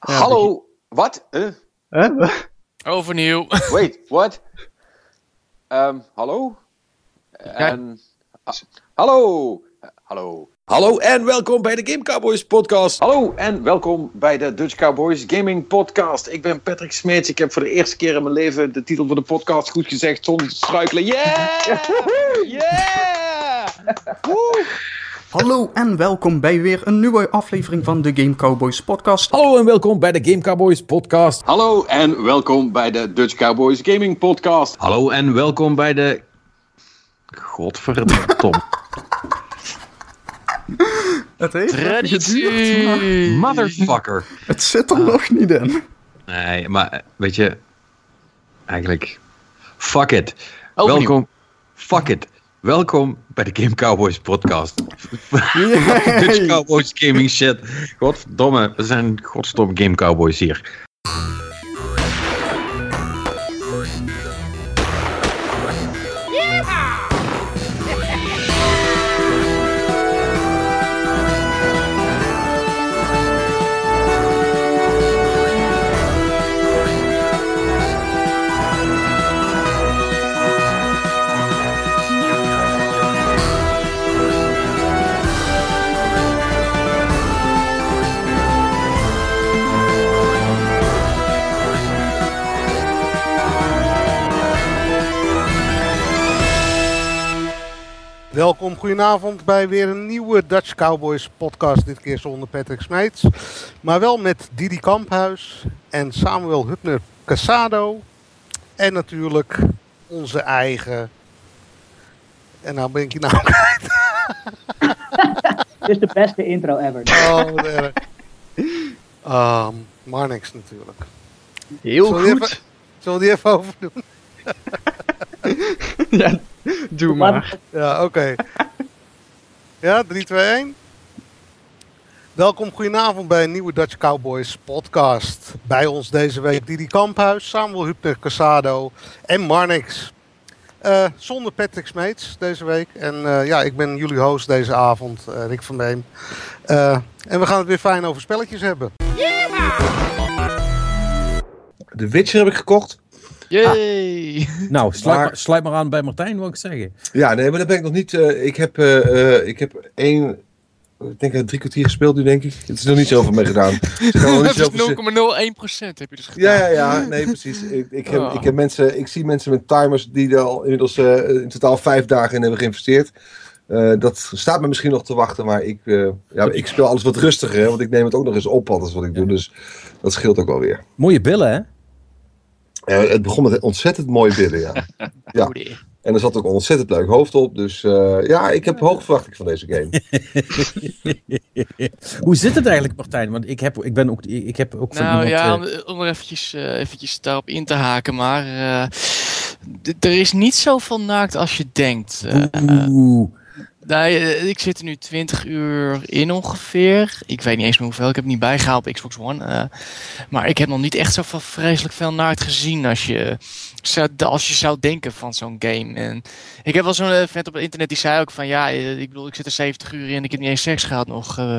Hallo, wat? Eh? Huh? Overnieuw. Wait, what? Ehm, hallo? En, ah, hallo? Hallo? Hallo en welkom bij de Game Cowboys podcast. Hallo en welkom bij de Dutch Cowboys Gaming Podcast. Ik ben Patrick Smeets. Ik heb voor de eerste keer in mijn leven de titel van de podcast goed gezegd zonder struikelen. Yeah! Yeah! Woe! Hallo en welkom bij weer een nieuwe aflevering van de Game Cowboys podcast. Hallo en welkom bij de Game Cowboys podcast. Hallo en welkom bij de Dutch Cowboys Gaming Podcast. Hallo en welkom bij de. Godverdomme. Het heeft maar Traditie. Motherfucker. het zit er nog niet in. Nee, maar weet je. Eigenlijk. Fuck it. Overnieuw. Welkom. Fuck it. Welkom bij de Game Cowboys podcast. Dutch Cowboys gaming shit. Godverdomme. We zijn godstomme Game Cowboys hier. Welkom, goedenavond bij weer een nieuwe Dutch Cowboys podcast. Dit keer zonder Patrick Smeets. Maar wel met Didi Kamphuis en Samuel Hupner Casado. En natuurlijk onze eigen. En nou ben ik je naam kwijt. Dit is de beste intro ever. Oh, wat erg. Ehm, Marnix natuurlijk. Heel Zullen goed. even- Zullen we die even overdoen? Ja, doe maar. Ja, oké. Ja, 3, 2, 1. Welkom, goedenavond bij een nieuwe Dutch Cowboys podcast. Bij ons deze week Didi Kamphuis, Samuel Hupner Casado en Marnix. Eh, zonder Patrick Smeets deze week. En eh, ja, ik ben jullie host deze avond, eh, Rick van Beem. Eh, en we gaan het weer fijn over spelletjes hebben. De Witcher heb ik gekocht. Yay. Nou, sluit Maar- maar, sluit maar aan bij Martijn, wil ik zeggen. Ja, nee, maar dat ben ik nog niet. eh, ik, heb, eh, eh, ik heb één. Ik denk eh, drie kwartier gespeeld nu, denk ik. Het is nog niet zoveel mee gedaan. Dus ik kan nog niet Dat is zoveel zin- 0,01% heb je dus gedaan. Ja, ja, ja, nee, precies. Ik, ik, heb, Oh. ik, heb mensen, ik zie mensen met timers die er al inmiddels eh, in totaal vijf dagen in hebben geïnvesteerd. Eh, dat staat me misschien nog te wachten, maar ik, eh, ja, ik speel alles wat rustiger, hè, want ik neem het ook nog eens op, alles wat ik doe. Dus dat scheelt ook wel weer. Mooie billen, hè? Eh, het begon met ontzettend mooie billen, ja. Ja. En er zat ook een ontzettend leuk hoofd op. Dus eh, ja, ik heb hoge verwachting van deze game. Hoe zit het eigenlijk, Martijn? Want ik heb, ik ben ook, ik heb ook van Nou iemand... ja, eh, om, om er eventjes, eh, eventjes daarop in te haken, maar eh, er is niet zoveel naakt als je denkt. Eh, Oeh. Eh, ik zit er nu 20 uur in ongeveer. Ik weet niet eens meer hoeveel, ik heb het niet bijgehaald op Xbox One. eh, maar ik heb nog niet echt zoveel vreselijk veel naakt gezien als je, zou, als je zou denken van zo'n game. En ik heb wel zo'n eh, vent op het internet die zei ook van ja, eh, ik bedoel, ik zit er 70 uur in, ik heb niet eens seks gehad nog. eh,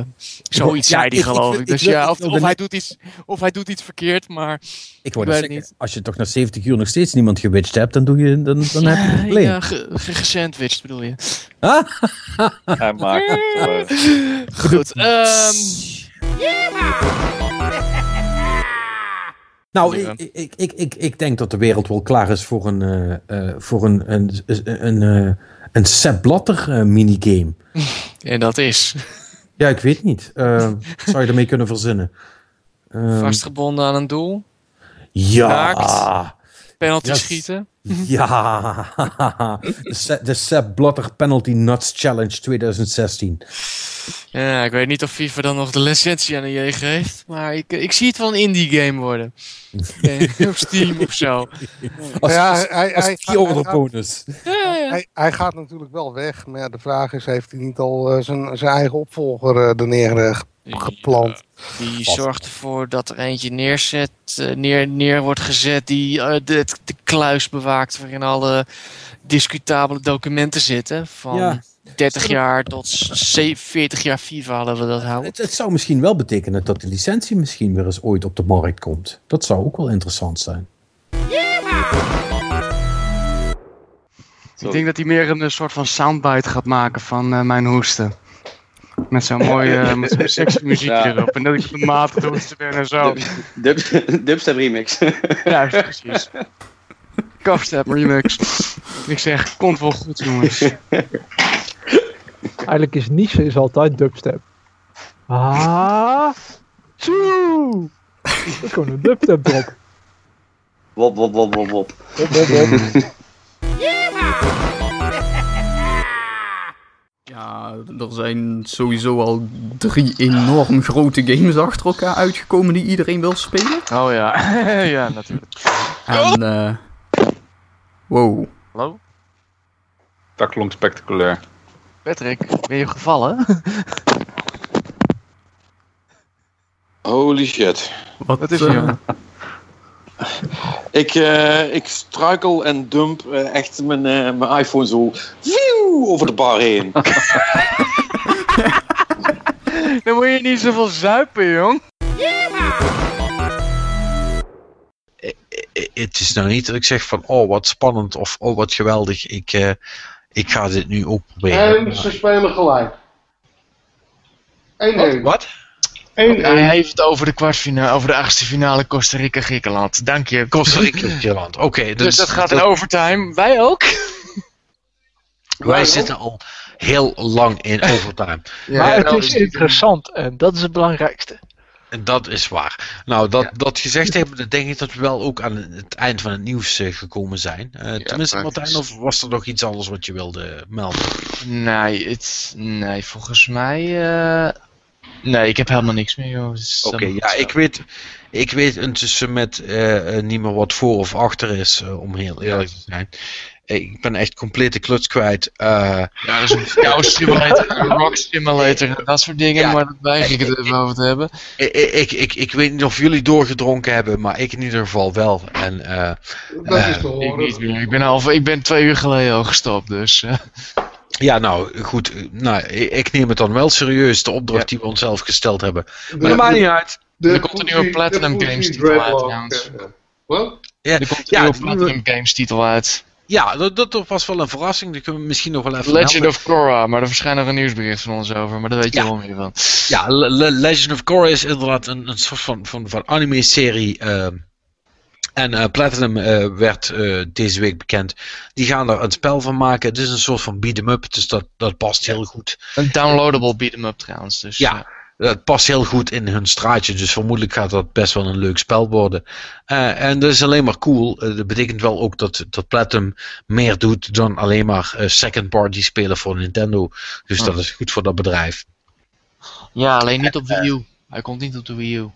zoiets Ja, zei ik geloof ik. ik Dus ja, ik of, hij doet iets, of hij doet iets verkeerd, maar Ik weet het zeggen, als je toch na 70 uur nog steeds niemand gewitcht hebt, dan, doe je, dan, dan heb je een probleem. ja, ge, ge- gesandwiched bedoel je. Hij maakt het gewoon. Goed, ehm Nou, ik, ik, ik, ik, ik denk dat de wereld wel klaar is voor een, eh, voor een, een, een, een, eh, een Sepp Blatter eh, minigame. en dat is Ja, ik weet niet. Eh, zou je ermee kunnen verzinnen? Vastgebonden aan een doel, ja. penalty Yes. schieten. Ja. De Se- De Sepp Blatter Penalty Nuts Challenge 2016. Ja, ik weet niet of FIFA dan nog de licentie aan de J geeft, maar ik, ik zie het wel een indie game worden. Eh, op Steam of zo. Als, Ja, als, hij- als hij- hij gaat- bonus. Ja, ja. Hij, hij gaat natuurlijk wel weg, maar ja, de vraag is, heeft hij niet al eh, zijn, zijn eigen opvolger eh, er neer eh, gepland? Die zorgt ervoor dat er eentje neerzet, eh, neer, neer wordt gezet die eh, de, de kluis bewaakt waarin alle discutabele documenten zitten. Van Ja. 30 jaar tot ze- 40 jaar FIFA hadden we dat houden. Het, het zou misschien wel betekenen dat de licentie misschien weer eens ooit op de markt komt. Dat zou ook wel interessant zijn. Ik denk dat hij meer een eh, soort van soundbite gaat maken van eh, mijn hoesten. Met zo'n mooi, eh, met zo'n sexy muziekje Ja. erop. En dat ik op de maat ben en zo. Dub, dubstep remix. Ja, precies. Kafstep remix. Ik zeg, komt wel goed jongens. Eigenlijk is niche is altijd dubstep. Ah, tjoe! Dat is gewoon een dubstep drop. Wop, wop, wop, wop, wop. Hop, hop, hop. Ja, er zijn sowieso al drie enorm grote games achter elkaar uitgekomen die iedereen wil spelen. Oh ja, ja natuurlijk. En, eh wow. Hallo? Dat klonk spectaculair. Patrick, ben je gevallen? Holy shit. Wat, Wat is er? Ik, eh, ik struikel en dump eh, echt mijn, eh, mijn iPhone zo over de bar heen. Dan moet je niet zoveel zuipen, jong. Het is nou niet dat ik zeg van, oh wat spannend of oh wat geweldig. Ik, eh, ik ga dit nu ook proberen. En ze spelen gelijk. 1-1. Wat? 1-1. Hij heeft het over de kwartfinale, over de achtste finale Costa Rica Griekenland. Dank je. Costa Rica, Nederland. Oké, Dus dat gaat in overtime. Wij ook. Wij zitten al heel lang in overtime. maar het nou, is dus- interessant en dat is het belangrijkste. En dat is waar. Nou, dat, dat gezegd hebben, dan denk ik dat we wel ook aan het eind van het nieuws eh, gekomen zijn. Eh, tenminste, praktisch. Martijn, of was er nog iets anders wat je wilde melden? Nee, het, nee, volgens mij. eh, nee, ik heb helemaal niks meer, Oké, ja, ik weet, ik weet intussen met eh, eh, niet meer wat voor of achter is, eh, om heel eerlijk te zijn. Ik ben echt complete kluts kwijt. Eh, Ja, dat is een jouw simulator, een rock simulator en dat soort dingen, Ja. maar dat weig ik het even over te hebben. ik, ik, ik, ik weet niet of jullie doorgedronken hebben, maar ik in ieder geval wel. En eh, Dat is te Ik horen. niet meer. Ik ben, half, ik ben twee uur geleden al gestopt, dus. Eh. ja, nou goed, eh, nou, ik, neem het dan wel serieus, de opdracht die we onszelf gesteld hebben. Maar dat maakt niet uit. Er komt een nieuwe Platinum Games titel uit, trouwens. Wat? Ja, Er komt een ja, nieuwe Platinum Games titel uit. Ja, dat, dat was wel een verrassing. Die kunnen we misschien nog wel even Legend of Korra, maar er verschijnt nog een nieuwsbericht van ons over, maar daar weet je Ja. wel meer van. Ja, Le- Le- Legend of Korra is inderdaad een, een soort van, van, van anime-serie. ehm, en eh, Platinum eh, werd eh, deze week bekend. Die gaan er een spel van maken. Het is een soort van beat-em-up, dus dat, dat past heel goed. Een downloadable beat-em-up trouwens, dus. Ja, dat past heel goed in hun straatje. Dus vermoedelijk gaat dat best wel een leuk spel worden. En dat is alleen maar cool. Dat betekent wel ook dat, dat Platinum meer doet dan alleen maar second-party spelen voor Nintendo. Dus Hm. dat is goed voor dat bedrijf. Ja, alleen niet op Wii U. Hij komt niet op de Wii U.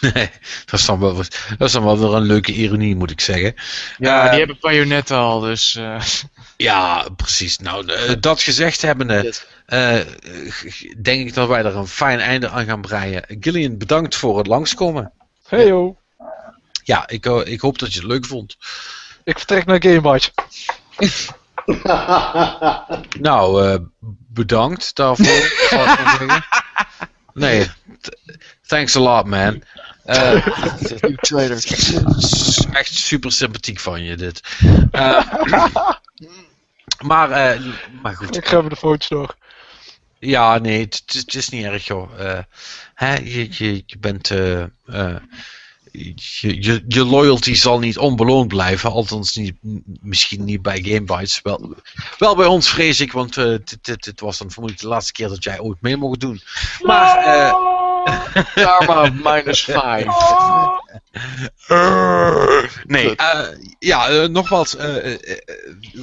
Nee, dat is, dan wel, dat is dan wel weer een leuke ironie, moet ik zeggen. Ja, die hebben Bayonetta al, dus... eh, Ja, precies. Nou, eh, dat gezegd hebbende, eh, eh, denk ik dat wij er een fijn einde aan gaan breien. Gillian, bedankt voor het langskomen. Hey yo, Ja, ik, ik hoop dat je het leuk vond. ik vertrek naar Gamewatch. Nou, eh, bedankt daarvoor. Nee, thanks a lot, man. Eh, s- echt super sympathiek van je, dit. Eh, maar, eh, maar goed. Ik ga even de foto's door. Ja, nee, het, is- niet erg, joh. Eh, hè, je, je, je bent. eh, eh, je, je, je loyalty zal niet onbeloond blijven. Althans, niet, misschien niet bij Gamebytes. Wel, wel bij ons, vrees ik. Want eh, dit, dit, dit was dan vermoedelijk de laatste keer dat jij ooit mee mocht doen. Maar. eh, Karma minus 5. nee, eh, ja, eh, nogmaals, eh, eh, eh,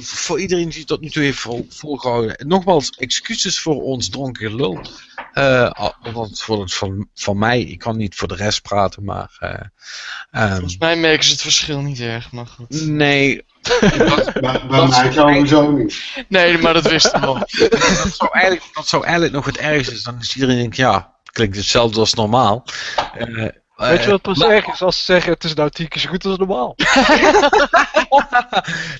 voor iedereen die tot nu toe heeft vol, volgehouden, nogmaals, excuses voor ons dronken gelul. Eh, al- althans voor het van, van mij, ik kan niet voor de rest praten, maar. eh, ehm, Volgens mij merken ze het verschil niet erg, maar goed. nee. Bij, bij mij sowieso niet. Nee, maar dat wist ik wel. dat, zou eigenlijk, dat zou eigenlijk nog het ergste zijn. Dan is iedereen denkt, ja, klinkt hetzelfde als normaal. Eh, Weet je wat pas maar- erg is als ze zeggen het is nou tien keer zo goed als normaal?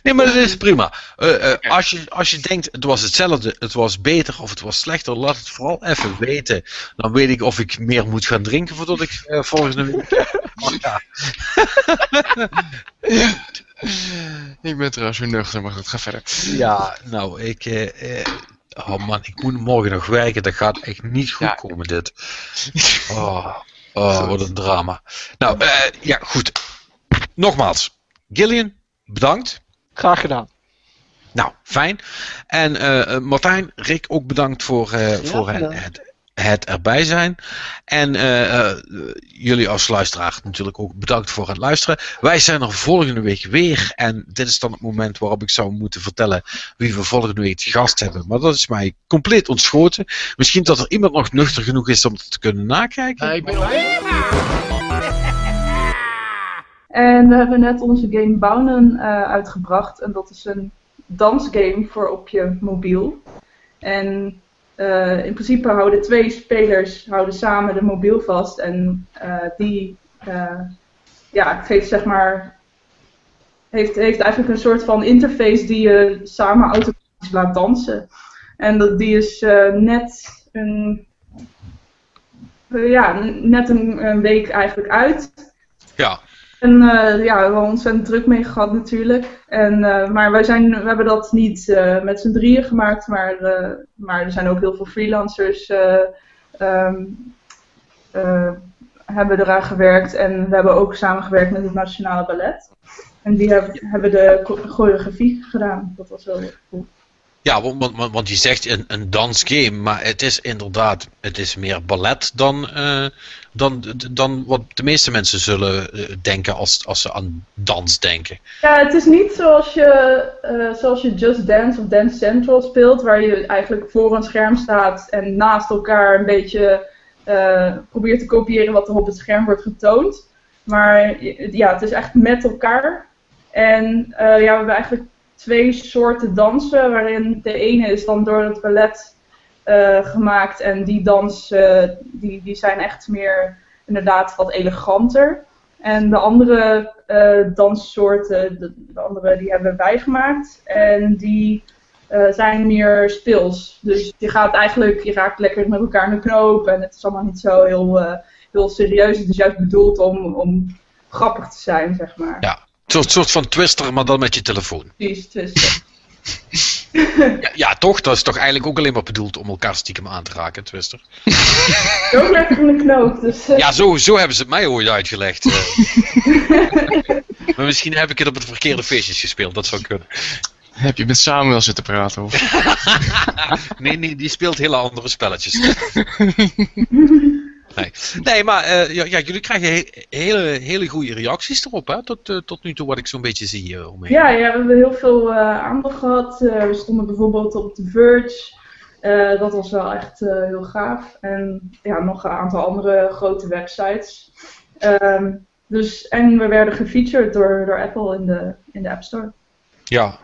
Nee, maar dat is prima. Eh, eh, als, je, als je denkt, het was hetzelfde, het was beter of het was slechter, laat het vooral even weten. Dan weet ik of ik meer moet gaan drinken voordat ik eh, volgende week. Ik ben trouwens weer nuchter, maar goed, ga verder. Ja, nou, ik... oh man, ik moet morgen nog werken. Dat gaat echt niet goed Ja. komen, dit. Oh, oh wat een drama. Nou, eh, ja, goed. Nogmaals, Gillian, bedankt. Graag gedaan. Nou, fijn. En eh, eh, Martijn, Rick ook bedankt voor, eh, voor het, het erbij zijn. En eh, eh, jullie als luisteraar natuurlijk ook bedankt voor het luisteren. Wij zijn er volgende week weer. En dit is dan het moment waarop ik zou moeten vertellen wie we volgende week te gast hebben. Maar dat is mij compleet ontschoten. Misschien dat er iemand nog nuchter genoeg is om het te kunnen nakijken. Ik ben En we hebben net onze game Bounen eh, uitgebracht. En dat is een dansgame voor op je mobiel. En eh, in principe houden twee spelers houden samen de mobiel vast. En eh, die eh, ja, geeft zeg maar. Heeft, heeft eigenlijk een soort van interface die je samen automatisch laat dansen. En dat, die is net een. ja, net een, een week eigenlijk uit. Ja. En eh, ja, we hebben ontzettend druk mee gehad natuurlijk. En, eh, maar wij zijn, we hebben dat niet eh, met z'n drieën gemaakt, maar, maar er zijn ook heel veel freelancers eh, hebben eraan gewerkt. En we hebben ook samengewerkt met het Nationale Ballet. En die hebben, de cho- choreografie gedaan. Dat was wel heel cool. Ja, want, want, want- je zegt een, een dansgame, maar het is inderdaad, het is meer ballet dan, eh, dan, dan wat de meeste mensen zullen eh, denken als, als ze aan dans denken. Ja, het is niet zoals je, eh, zoals je Just Dance of Dance Central speelt, waar je eigenlijk voor een scherm staat en naast elkaar een beetje probeert te kopiëren wat er op het scherm wordt getoond. Maar ja, het is echt met elkaar. En ja, we hebben eigenlijk twee soorten dansen, waarin de ene is dan door het ballet eh, gemaakt en die dans, eh, die, die zijn echt meer inderdaad wat eleganter. En de andere eh, danssoorten, de, de andere die hebben wij gemaakt. En die zijn meer speels. Dus je gaat eigenlijk, je raakt lekker met elkaar in de knoop. En het is allemaal niet zo heel, heel serieus. Het is juist bedoeld om, om grappig te zijn, zeg maar. Ja, soort, soort van twister, maar dan met je telefoon. Precies, dus, Ja, ja, toch? Dat is toch eigenlijk ook alleen maar bedoeld om elkaar stiekem aan te raken, twister. ook lekker in de knoop. Dus, eh, Ja, zo, zo hebben ze het mij ooit uitgelegd. eh. maar misschien heb ik het op het verkeerde feestjes gespeeld, dat zou kunnen. Heb je met Samuel zitten praten? Of? Nee, nee, die speelt hele andere spelletjes. Nee, nee maar eh, ja, ja, jullie krijgen he- hele, hele goede reacties erop, hè? Tot, eh, tot nu toe wat ik zo'n beetje zie eh, omheen. Ja, ja, we hebben heel veel aandacht gehad. Eh, we stonden bijvoorbeeld op The Verge. Dat was wel echt heel gaaf. En ja, nog een aantal andere grote websites. Ehm, dus, en we werden gefeatured door, door Apple in de, in de App Store. Ja.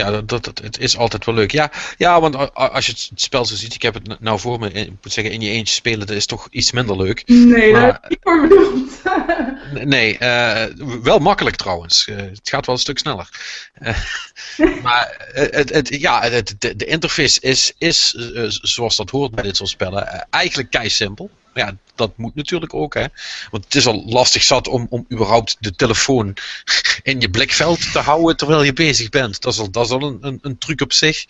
Ja, dat, dat, dat- het is altijd wel leuk. Ja, ja want als je het spel zo ziet, ik heb het nou voor me, ik moet zeggen, in je eentje spelen, dat is toch iets minder leuk. Nee, heb ik niet voor bedoeld. Nee, eh, wel makkelijk trouwens. Eh, het gaat wel een stuk sneller. Eh, maar eh, het, het, ja, het, de, de interface is, is eh, zoals dat hoort bij dit soort spellen, eh, eigenlijk kei simpel. Ja, dat moet natuurlijk ook, hè. Want het is al lastig zat om, om überhaupt de telefoon in je blikveld te houden terwijl je bezig bent. Dat is al, dat is al een, een, een truc op zich.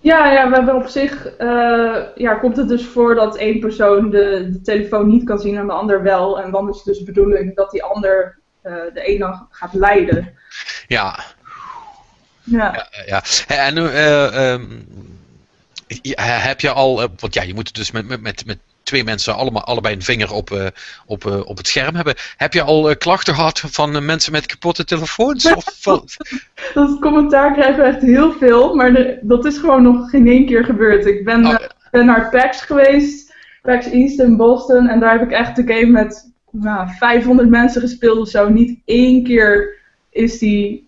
Ja, ja, we hebben op zich, eh, ja, komt het dus voor dat één persoon de, de telefoon niet kan zien en de ander wel. En dan is het dus de bedoeling dat die ander eh, de ene gaat leiden. Ja, Ja. ja. En eh, ehm, ja, heb je al, want ja, je moet dus met, met, met, met twee mensen allemaal, allebei een vinger op, eh, op, eh, op het scherm hebben. Heb je al eh, klachten gehad van mensen met kapotte telefoons? Of, Dat commentaar krijgen we echt heel veel, maar de- dat is gewoon nog geen één keer gebeurd. Ik ben, Oh, ben naar PAX geweest, PAX East in Boston, en daar heb ik echt de game met nou, 500 mensen gespeeld of zo. Niet één keer is die,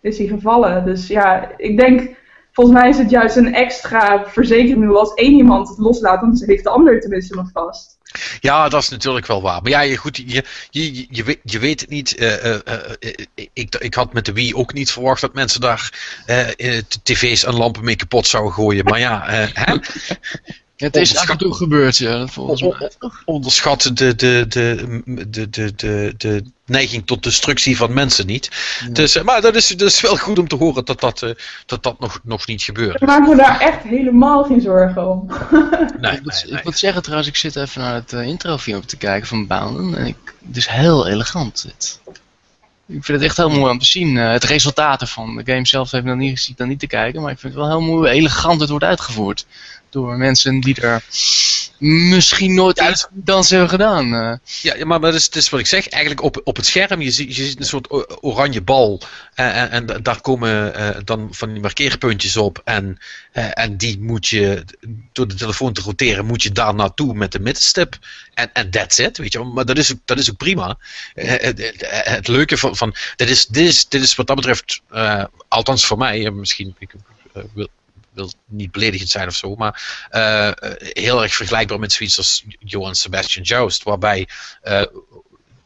is die gevallen. Dus ja, ik denk volgens mij is het juist een extra verzekering. Als één iemand het loslaat, dan heeft de ander tenminste nog vast. Ja, dat is natuurlijk wel waar. Maar ja, je, goed, je, je, je, weet, je weet het niet. Eh, eh, eh, ik, ik had met de Wii ook niet verwacht dat mensen daar eh, tv's en lampen mee kapot zouden gooien. Maar ja, hè? Het is af en toe gebeurd, ja, dat volgens mij. onderschat de, de, de, de, de, de, de neiging tot destructie van mensen niet. Dus, eh, maar dat is, dat is wel goed om te horen dat dat, eh, dat, dat nog, nog niet gebeurt. Ik maak me daar echt helemaal geen zorgen om. Nee, ik, moet, ik moet zeggen trouwens, ik zit even naar het uh, introfilmpje te kijken van Bounden. En ik, het is heel elegant dit. Ik vind het echt heel mooi om te zien. Uh, het resultaat ervan. De game zelf heeft nog niet, ziet dan niet te kijken. Maar ik vind het wel heel mooi elegant het wordt uitgevoerd. Door mensen die er misschien nooit Ja, iets dans hebben gedaan. eh. Ja, maar dat is, dat is wat ik zeg. Eigenlijk op, op het scherm, je ziet, je ziet een soort oranje bal. En, en, en daar komen eh, dan van die markeerpuntjes op. En, eh, en die moet je, door de telefoon te roteren, moet je daar naartoe met de middenstip. En, en that's it, weet je. Maar dat is ook, dat is ook prima. Eh, het, leuke van, van dit, is, dit, is, dit is wat dat betreft, eh, althans voor mij, eh, misschien ik, eh, wil, wil niet beledigend zijn of zo, maar eh, heel erg vergelijkbaar met zoiets als Johann Sebastian Joust, waarbij eh,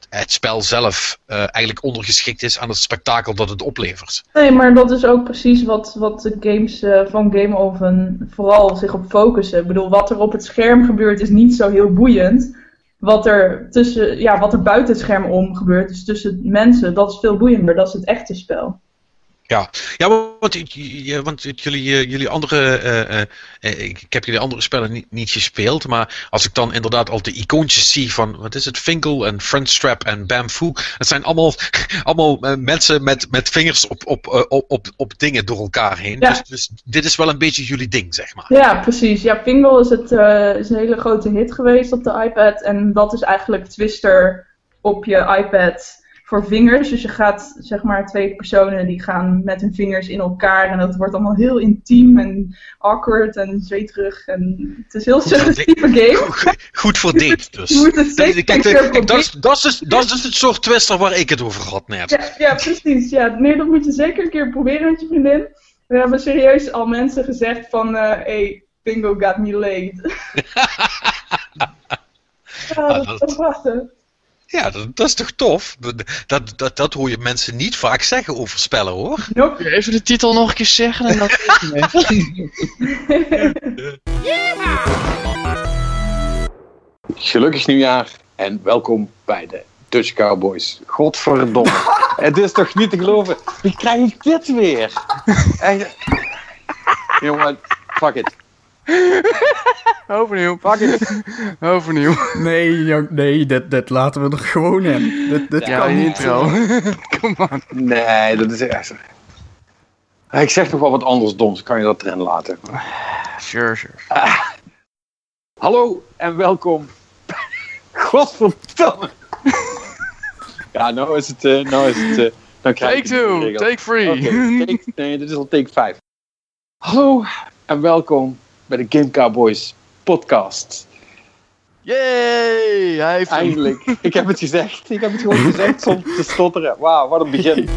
het spel zelf eh, eigenlijk ondergeschikt is aan het spektakel dat het oplevert. Nee, maar dat is ook precies wat, wat de games van Game Oven vooral zich op focussen. Ik bedoel, wat er op het scherm gebeurt is niet zo heel boeiend. Wat er, tussen, ja, wat er buiten het scherm om gebeurt, dus tussen mensen, dat is veel boeiender. Dat is het echte spel. Ja, ja want, want jullie, eh, jullie andere. eh, eh, ik heb jullie andere spellen niet, niet gespeeld. Maar als ik dan inderdaad al de icoontjes zie van. Wat is het? Fingal en Friendstrap en Bamfoo. Het zijn allemaal, allemaal mensen met, met vingers op, op, op, op, op dingen door elkaar heen. Ja. Dus, dus dit is wel een beetje jullie ding, zeg maar. Ja, precies. Ja, Pingle is, het, is een hele grote hit geweest op de iPad. En dat is eigenlijk Twister op je iPad voor vingers. Dus je gaat, zeg maar, twee personen die gaan met hun vingers in elkaar. En dat wordt allemaal heel intiem en awkward en zweterig. En het is heel suggestieve game. Goed voor date, dus. Je moet het Kijk, dat, is, dat, is, dat is het soort twister waar ik het over had net. Ja, ja, precies. Ja. Nee, dat moet je zeker een keer proberen met je vriendin. We hebben serieus al mensen gezegd van, eh hey, bingo got me laid. ja, dat is zo prachtig. Ja, dat, dat is toch tof? Dat, dat, dat hoor je mensen niet vaak zeggen over spellen hoor. Nope. Even de titel nog een keer zeggen en dan Gelukkig nieuwjaar en welkom bij de Dutch Cowboys. Godverdomme. Het is toch niet te geloven. Wie krijg ik dit weer? Echt. Jongen, fuck it. Overnieuw. Fuck it. Overnieuw. Nee, nee dat, dat laten we er gewoon in. Dat, dat Ja, kan niet. intro. Kom on. Nee, dat is echt... Ik zeg nog wel wat anders doms. Kan je dat erin laten? Sure, sure. Hallo en welkom. Godverdomme. Ja, nou is het... eh nou is het dan krijg ik Take het two, take three. Take- nee, dit is al take 5. Hallo en welkom bij de Game Cowboys podcast. Yay! Hij heeft hem. Eindelijk. Ik heb het gezegd. Ik heb het gewoon gezegd zonder te stotteren. Wauw, wat een begin.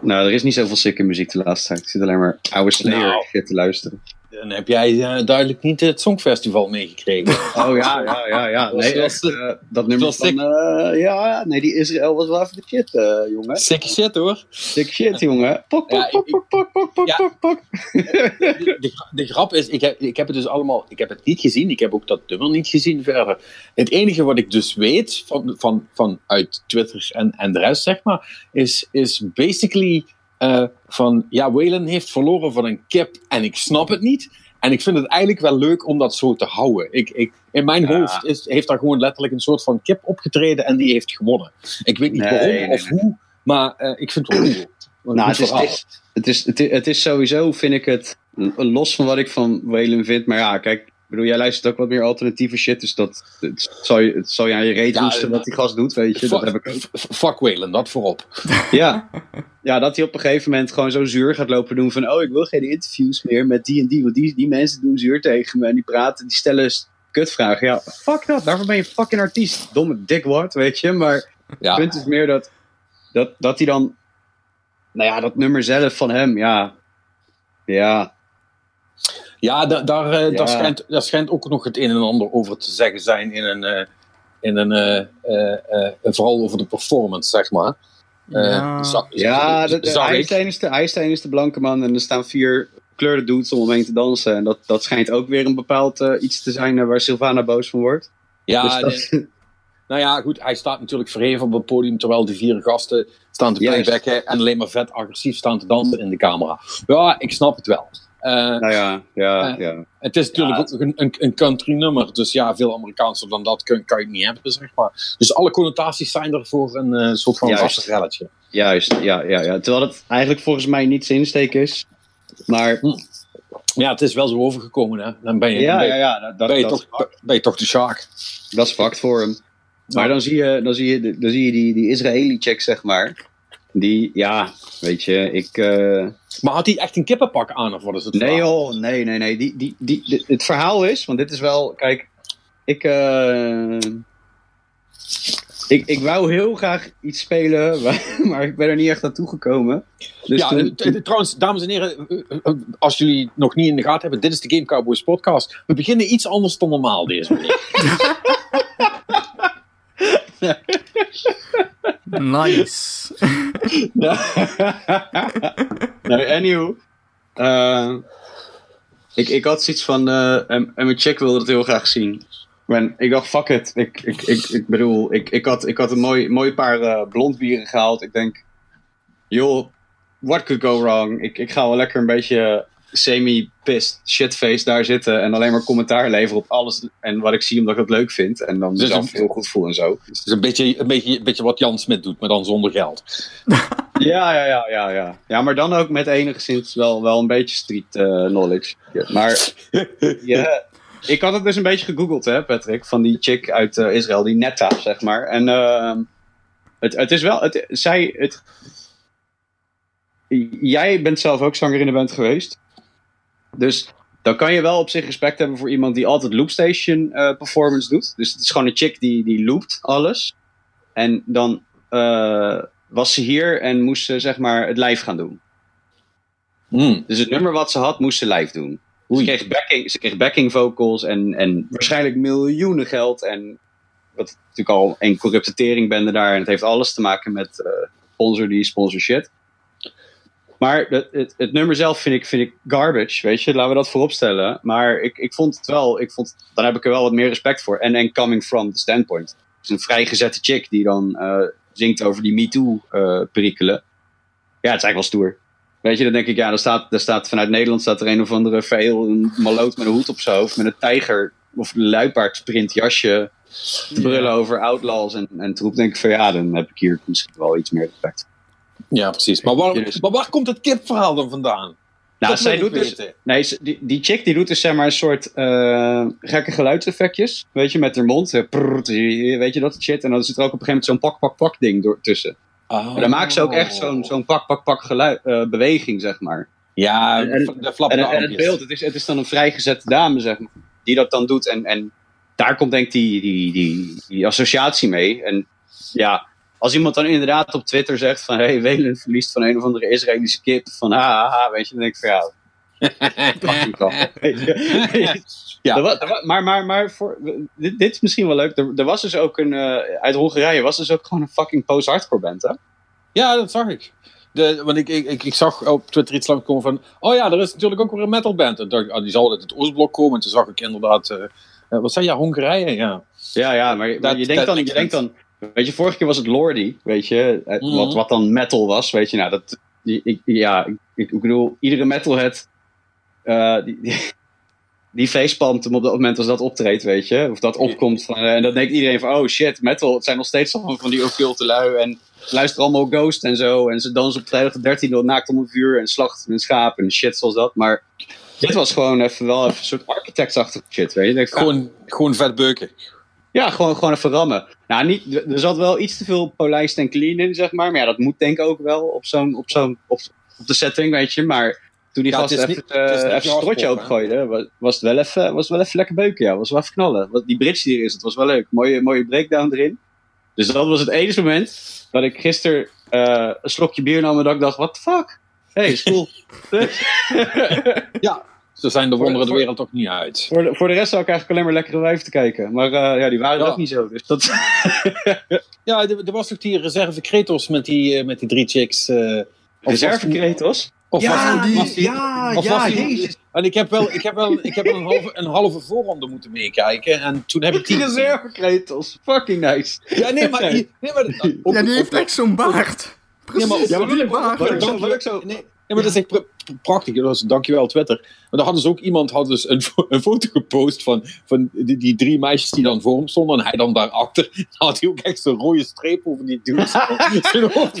Nou, er is niet zoveel sikke muziek de laatste tijd. Ik zit alleen maar oude Slayer Nou. te luisteren. Dan heb jij eh, duidelijk niet het Songfestival meegekregen. Oh ja, ja, ja, ja. Nee, echt, was- eh, dat nummer van... eh, ja, nee, die Israël was wel even de shit, eh, jongen. Sick shit hoor. Sick shit, jongen. Pok, pok, Ja, pok, pok, pok, pok, pok, Ja. pok, pok. de, de, de grap is, ik heb, ik heb het dus allemaal, ik heb het niet gezien, ik heb ook dat nummer niet gezien verder. Het enige wat ik dus weet van, van, van uit Twitter en, en de rest, zeg maar, is, is basically eh, van, ja, Waylon heeft verloren van een kip en ik snap het niet. En ik vind het eigenlijk wel leuk om dat zo te houden. Ik, ik, in mijn Ja. hoofd is, heeft daar gewoon letterlijk een soort van kip opgetreden en die heeft gewonnen. Ik weet niet Nee, waarom nee, of hoe, maar eh, ik vind het wel. Een Nou, het is, het, is, het, is, het, sowieso, vind ik het, los van wat ik van Waylon vind. Maar ja, kijk, bedoel, jij luistert ook wat meer alternatieve shit. Dus dat het zal, je, het zal je aan je reet Ja, roesten wat die gast doet, weet je. Dat heb ik ook. Fuck dat voorop. Ja. ja, dat hij op een gegeven moment gewoon zo zuur gaat lopen doen van... oh, ik wil geen interviews meer met die en die, want die, die mensen doen zuur tegen me... en die praten, die stellen kutvragen. Ja, fuck dat, daarvoor ben je fucking artiest. Domme dikwart, weet je. Maar Ja. het punt is meer dat, dat, dat hij dan... nou ja, dat nummer zelf van hem, ja. Ja. Ja, da- daar, eh, Ja. Daar, schijnt, daar schijnt ook nog het een en ander over te zeggen zijn in een, eh, in een eh, eh, eh, vooral over de performance, zeg maar. Eh, Ja. Ja, de, is de, Einstein is de blanke man en er staan vier gekleurde dudes om omheen te dansen. En dat, dat schijnt ook weer een bepaald eh, iets te zijn eh, waar Sylvana boos van wordt. Ja, Dus dat- nou ja, goed, hij staat natuurlijk verheven op het podium, terwijl de vier gasten staan te playbacken en alleen maar vet agressief staan te dansen in de camera. Ja, ik snap het wel. Eh, Nou ja, ja, Eh, ja. Het is natuurlijk Ja, ook een, een, een country nummer, dus ja, veel Amerikaanser dan dat kun, kan je niet hebben, zeg maar. Dus alle connotaties zijn er voor een eh, soort van Juist. rassenrelletje. Juist, ja, ja, ja. Terwijl het eigenlijk volgens mij niet zijn insteek is. Maar Ja, het is wel zo overgekomen, hè. Dan ben je, ja, ben, ja, ja, dat, ben je, dat, toch, ben je toch de Shark. dat is fact voor hem. Maar dan zie je, dan zie je, dan zie je die, die Israëli check, zeg maar. Die, ja, weet je, ik... eh, Maar had hij echt een kippenpak aan, of wat is het Nee verhaal? joh, nee, nee, nee. Die, die, die, die- het verhaal is, want dit is wel, kijk, ik, eh, ik, ik wou heel graag iets spelen, maar, maar ik ben er niet echt naartoe gekomen. Dus ja, toen- eh, trouwens, dames en heren, als jullie het nog niet in de gaten hebben, dit is de Game Cowboys podcast. We beginnen iets anders dan normaal deze week. Nice. anyhow. eh, ik, ik had zoiets van, eh, en, mijn chick wilde het heel graag zien. En ik dacht, fuck it. Ik, ik, ik, ik bedoel, ik, ik, had, ik had een mooi, mooi paar eh, blond bieren gehaald. Ik denk, joh, what could go wrong? Ik, ik ga wel lekker een beetje semi-pissed shitface daar zitten en alleen maar commentaar leveren op alles en wat ik zie omdat ik het leuk vind. En dan Dus een- heel goed voel en zo. Het is een beetje, een, beetje, een beetje wat Jan Smit doet, maar dan zonder geld. Ja, ja, ja, ja, ja. Ja, maar dan ook met enigszins wel, wel een beetje street eh, knowledge. Ja, maar ja, ik had het dus een beetje gegoogeld, hè, Patrick, van die chick uit eh, Israël, die Netta, zeg maar. En ehm, het, het is wel, het, zij, het, jij bent zelf ook zanger in de band geweest. Dus dan kan je wel op zich respect hebben voor iemand die altijd loopstation eh, performance doet. Dus het is gewoon een chick die, die loopt alles. En dan eh, was ze hier en moest ze zeg maar het live gaan doen. Hmm. Dus het nummer wat ze had, moest ze live doen. Ze kreeg, backing, ze kreeg backing vocals en, en waarschijnlijk miljoenen geld. En wat natuurlijk al een corrupte teringbende daar. En het heeft alles te maken met eh sponsor die sponsor shit. Maar het, het, het nummer zelf vind ik, vind ik garbage, weet je. Laten we dat voorop stellen. Maar ik, ik vond het wel, ik vond, dan heb ik er wel wat meer respect voor. En, en coming from the standpoint. Het is een vrijgezette chick die dan eh, zingt over die MeToo-perikelen. ja, het is eigenlijk wel stoer. Weet je, dan denk ik, ja, er staat, er staat vanuit Nederland staat er een of andere veel een maloot met een hoed op zijn hoofd. Met een tijger of een luipaardprint jasje. Te brullen over outlaws en, en troep. denk ik van ja, dan heb ik hier misschien wel iets meer respect. Ja, precies. Maar waar, maar waar komt het kipverhaal dan vandaan? Nou, Dat zij doet dus, nee, die, die chick die doet dus zeg maar een soort eh, gekke geluidseffectjes. Weet je, met haar mond. eh, prrrt, weet je dat shit. En dan zit er ook op een gegeven moment zo'n pak, pak, pak ding door, tussen. Oh. Maar dan maakt ze ook echt zo'n zo'n pak, pak, pak geluid, eh, beweging, zeg maar. Ja, En- de En, flappende en het beeld, het is, het is dan een vrijgezette dame, zeg maar, die dat dan doet. En, en daar komt denk ik die, die, die, die associatie mee. En ja, als iemand dan inderdaad op Twitter zegt van... Hé, hey, Welen verliest van een of andere Israëlische kip. Van ha, weet je, dan denk ik van ja... Maar maar, maar voor, dit, dit is misschien wel leuk. Er, er was dus ook een... eh, uit Hongarije was dus ook gewoon een fucking post-hardcore band, hè? Ja, dat zag ik. De, want ik, ik, ik, ik zag op Twitter iets langs komen van... Oh ja, er is natuurlijk ook weer een metalband. En dacht, ah, die zal uit het Oostblok komen. En toen zag ik inderdaad... eh, eh, wat zei je? Hongarije? Ja. Ja, ja, maar, maar Dat- je, denkt dan, je denkt dan... Weet je, vorige keer was het Lordi, weet je, eh, Mhm. wat, wat dan metal was, weet je, nou, dat, ik, ja, ik, ik bedoel, iedere metalhead, eh die, die, die facepalmt hem op dat moment als dat optreedt, weet je, of dat opkomt, van, eh, en dan denkt iedereen van, oh shit, metal, het zijn nog steeds van, van die occulte lui, en ze luisteren allemaal Ghost en zo, en ze dansen op vrijdag de 13 naakt om een vuur, en slachten een schaap, en shit zoals dat, maar dit was gewoon even wel even een soort architectsachtige shit, weet je. Denk, Gewoon, gewoon vet beuken. Ja, gewoon, gewoon even rammen. Nou, niet, er zat wel iets te veel polijst en clean in, zeg maar. Maar ja, dat moet denk ik ook wel op zo'n, op zo'n, op, op de setting, weet je. Maar toen die Ja, gast even, niet- is eh, even strotje opgooide, was, was, het wel even, was wel even lekker beuken, ja. Was wel even knallen. Die bridge die er is, het was wel leuk. Mooie, mooie breakdown erin. Dus dat was het enige moment dat ik gisteren eh, een slokje bier nam en dat ik dacht, what the fuck? hey, is cool. ja, zo zijn de wonderen de wereld toch niet uit. Voor de, voor de rest zou ik eigenlijk alleen maar lekkere wijven te kijken. Maar eh, ja, die waren Ja. ook niet zo. Dus dat... Ja, er, er was toch die reserve Kratos met die, eh, met die drie chicks. eh, of was Reserve die- Kratos? Of Ja, was die, die- was die- ja, of ja, was die- jezus. En ik heb wel, ik heb wel, ik heb wel een, halve, een halve voorronde moeten meekijken. En toen heb ik die gezien. Reserve Kratos. Fucking nice. Ja, nee, maar... Nee, maar Ja, die heeft echt zo'n baard. Ja, maar, Precies, ja, maar die baard. wat, wat, ik zo- nee, maar dat is echt pr- pr- prachtig. Dat was, dankjewel Twitter. Maar daar hadden ze ook iemand had dus een, fo- een foto gepost van, van die, die drie meisjes die dan voor hem stonden. En hij dan daarachter. Dan had hij ook echt zo'n rode streep over die dudes.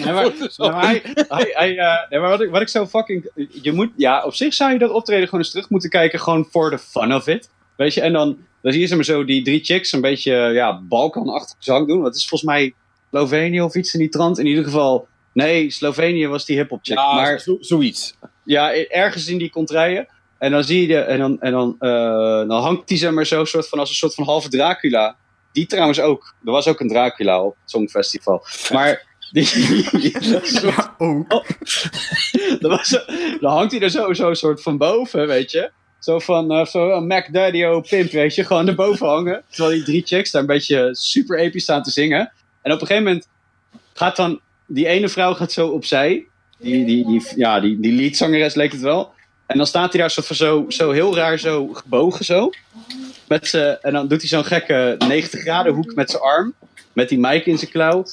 Maar, gefotoshopt. maar hij, hij, hij, nee, maar wat, ik, wat ik zo fucking. Je moet, ja, op zich zou je dat optreden gewoon eens terug moeten kijken, gewoon voor de fun of it. Weet je, en dan, dan zie je ze maar zo die drie chicks een beetje ja, Balkan-achtig zang doen. Dat is volgens mij Slovenië of iets in die trant. In ieder geval, nee, Slovenië was die hip-hop chick. Ja, maar zo- zoiets. ja, ergens in die contraien. En dan zie je, de, en dan, en dan, eh, dan hangt die zeg maar zo soort van als een soort van halve Dracula. Die trouwens ook. Er was ook een Dracula op het Songfestival. Maar die, Ja, ook. dan, was, dan hangt hij er zo, zo soort van boven, weet je. Zo van eh, zo een Mac Daddy O pimp, weet je. Gewoon erboven hangen. Terwijl die drie chicks daar een beetje super episch staan te zingen. En op een gegeven moment gaat dan... Die ene vrouw gaat zo opzij. Die, die, die, ja, die, die leadzangeres leek het wel. En dan staat hij daar soort van zo, zo heel raar zo gebogen zo. Met en dan doet hij zo'n gekke 90 graden hoek met zijn arm. Met die mic in zijn klauw.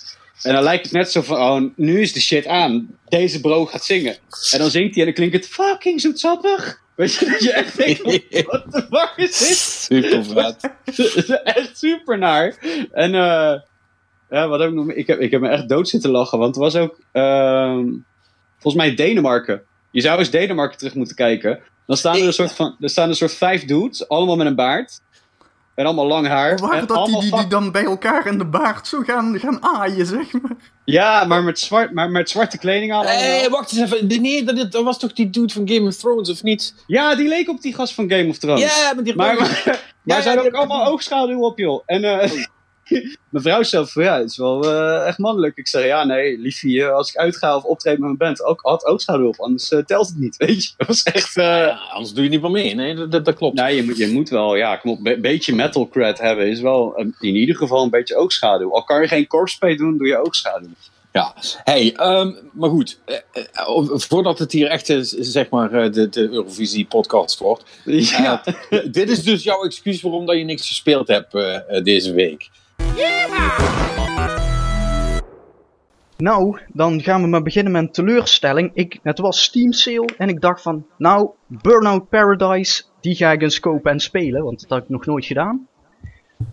En dan lijkt het net zo van, oh, nu is de shit aan. Deze bro gaat zingen. En dan zingt hij en dan klinkt het fucking zoetsappig. Weet je, dat je echt denkt, what the fuck is dit? Super vet. echt super naar. En eh, ja, wat heb ik nog meer? Ik heb, ik heb me echt dood zitten lachen, want er was ook ehm, volgens mij Denemarken. Je zou eens Denemarken terug moeten kijken. Dan staan er een soort van, er staan een soort vijf dudes, allemaal met een baard. En allemaal lang haar. Waar en dat die, die, dan bij elkaar in de baard zo gaan, gaan aaien, zeg maar. Ja, maar met, zwart, maar met zwarte kleding aan. Hé, wacht eens even. Nee, dat, dat was toch die dude van Game of Thrones, of niet? Ja, die leek op die gast van Game of Thrones. Ja, met die Maar, maar, maar Ja, ze hadden ja, ook allemaal oogschaduw op, joh. En eh mijn vrouw zei van, ja, het is wel eh, echt mannelijk. Ik zeg, ja, nee, liefie, eh, als ik uitga of optreed met mijn band, ook, had op, anders eh, telt het niet, weet je. Dat was echt... Ja, anders doe je niet meer mee. Nee, dat, dat, klopt. Nee, je moet, je moet wel, ja, kom op, een beetje metal cred hebben is wel in ieder geval een beetje oogschaduw. Al kan je geen corpse doen, doe je oogschaduw. Ja, hey, ehm, maar goed. voordat het hier echt is, zeg maar de, de Eurovisie-podcast wordt. Ja. dit is dus jouw excuus waarom dat je niks gespeeld hebt deze week. Nou, dan gaan we maar beginnen met een teleurstelling. Ik, het was Steam sale en ik dacht van, nou, Burnout Paradise, die ga ik eens kopen en spelen, want dat heb ik nog nooit gedaan.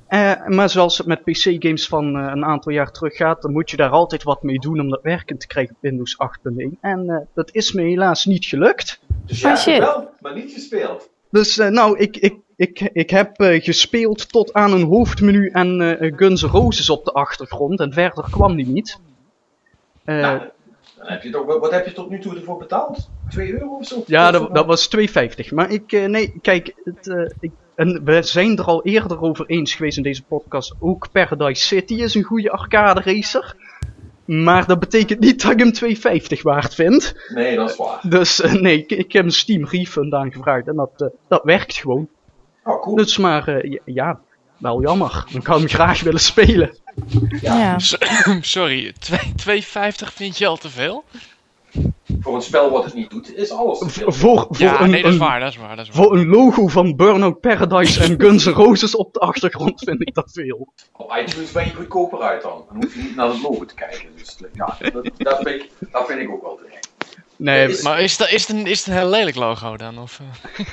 Eh, maar zoals het met PC-games van eh, een aantal jaar terug gaat, dan moet je daar altijd wat mee doen om dat werkend te krijgen op Windows 8.1. En eh, dat is me helaas niet gelukt. Dus ja, wel, maar niet gespeeld. Dus eh, nou, ik, ik, ik, ik heb eh, gespeeld tot aan een hoofdmenu en eh, Guns Roses op de achtergrond en verder kwam die niet. Nou, dan heb je toch, wat heb je tot nu toe ervoor betaald? 2 euro of zo? Ja, dat, dat was 2,50. Maar ik, nee, kijk, het, ik, en we zijn er al eerder over eens geweest in deze podcast. Ook Paradise City is een goede arcade racer. Maar dat betekent niet dat ik hem 2,50 waard vind. Nee, dat is waar. Dus nee, ik, ik heb een Steam refund aangevraagd en dat, dat werkt gewoon. Oh, cool. Dus maar, eh, ja, ja, wel jammer. Dan kan ik hem graag willen spelen. Ja. Sorry, 2,50 vind je al te veel? Voor een spel wat het niet doet, is alles te veel. Voor, voor Ja, een, nee, dat is waar, dat is waar, dat is waar. Voor een logo van Burnout Paradise en Guns N' Roses op de achtergrond vind ik dat veel. Op iTunes ben je goedkoper uit dan. Dan hoef je niet naar het logo te kijken. Dus ja, dat, dat, vind, ik, dat vind ik ook wel terecht. Nee, Maar is, dat, is, het een, is het een heel lelijk logo dan? Of, eh?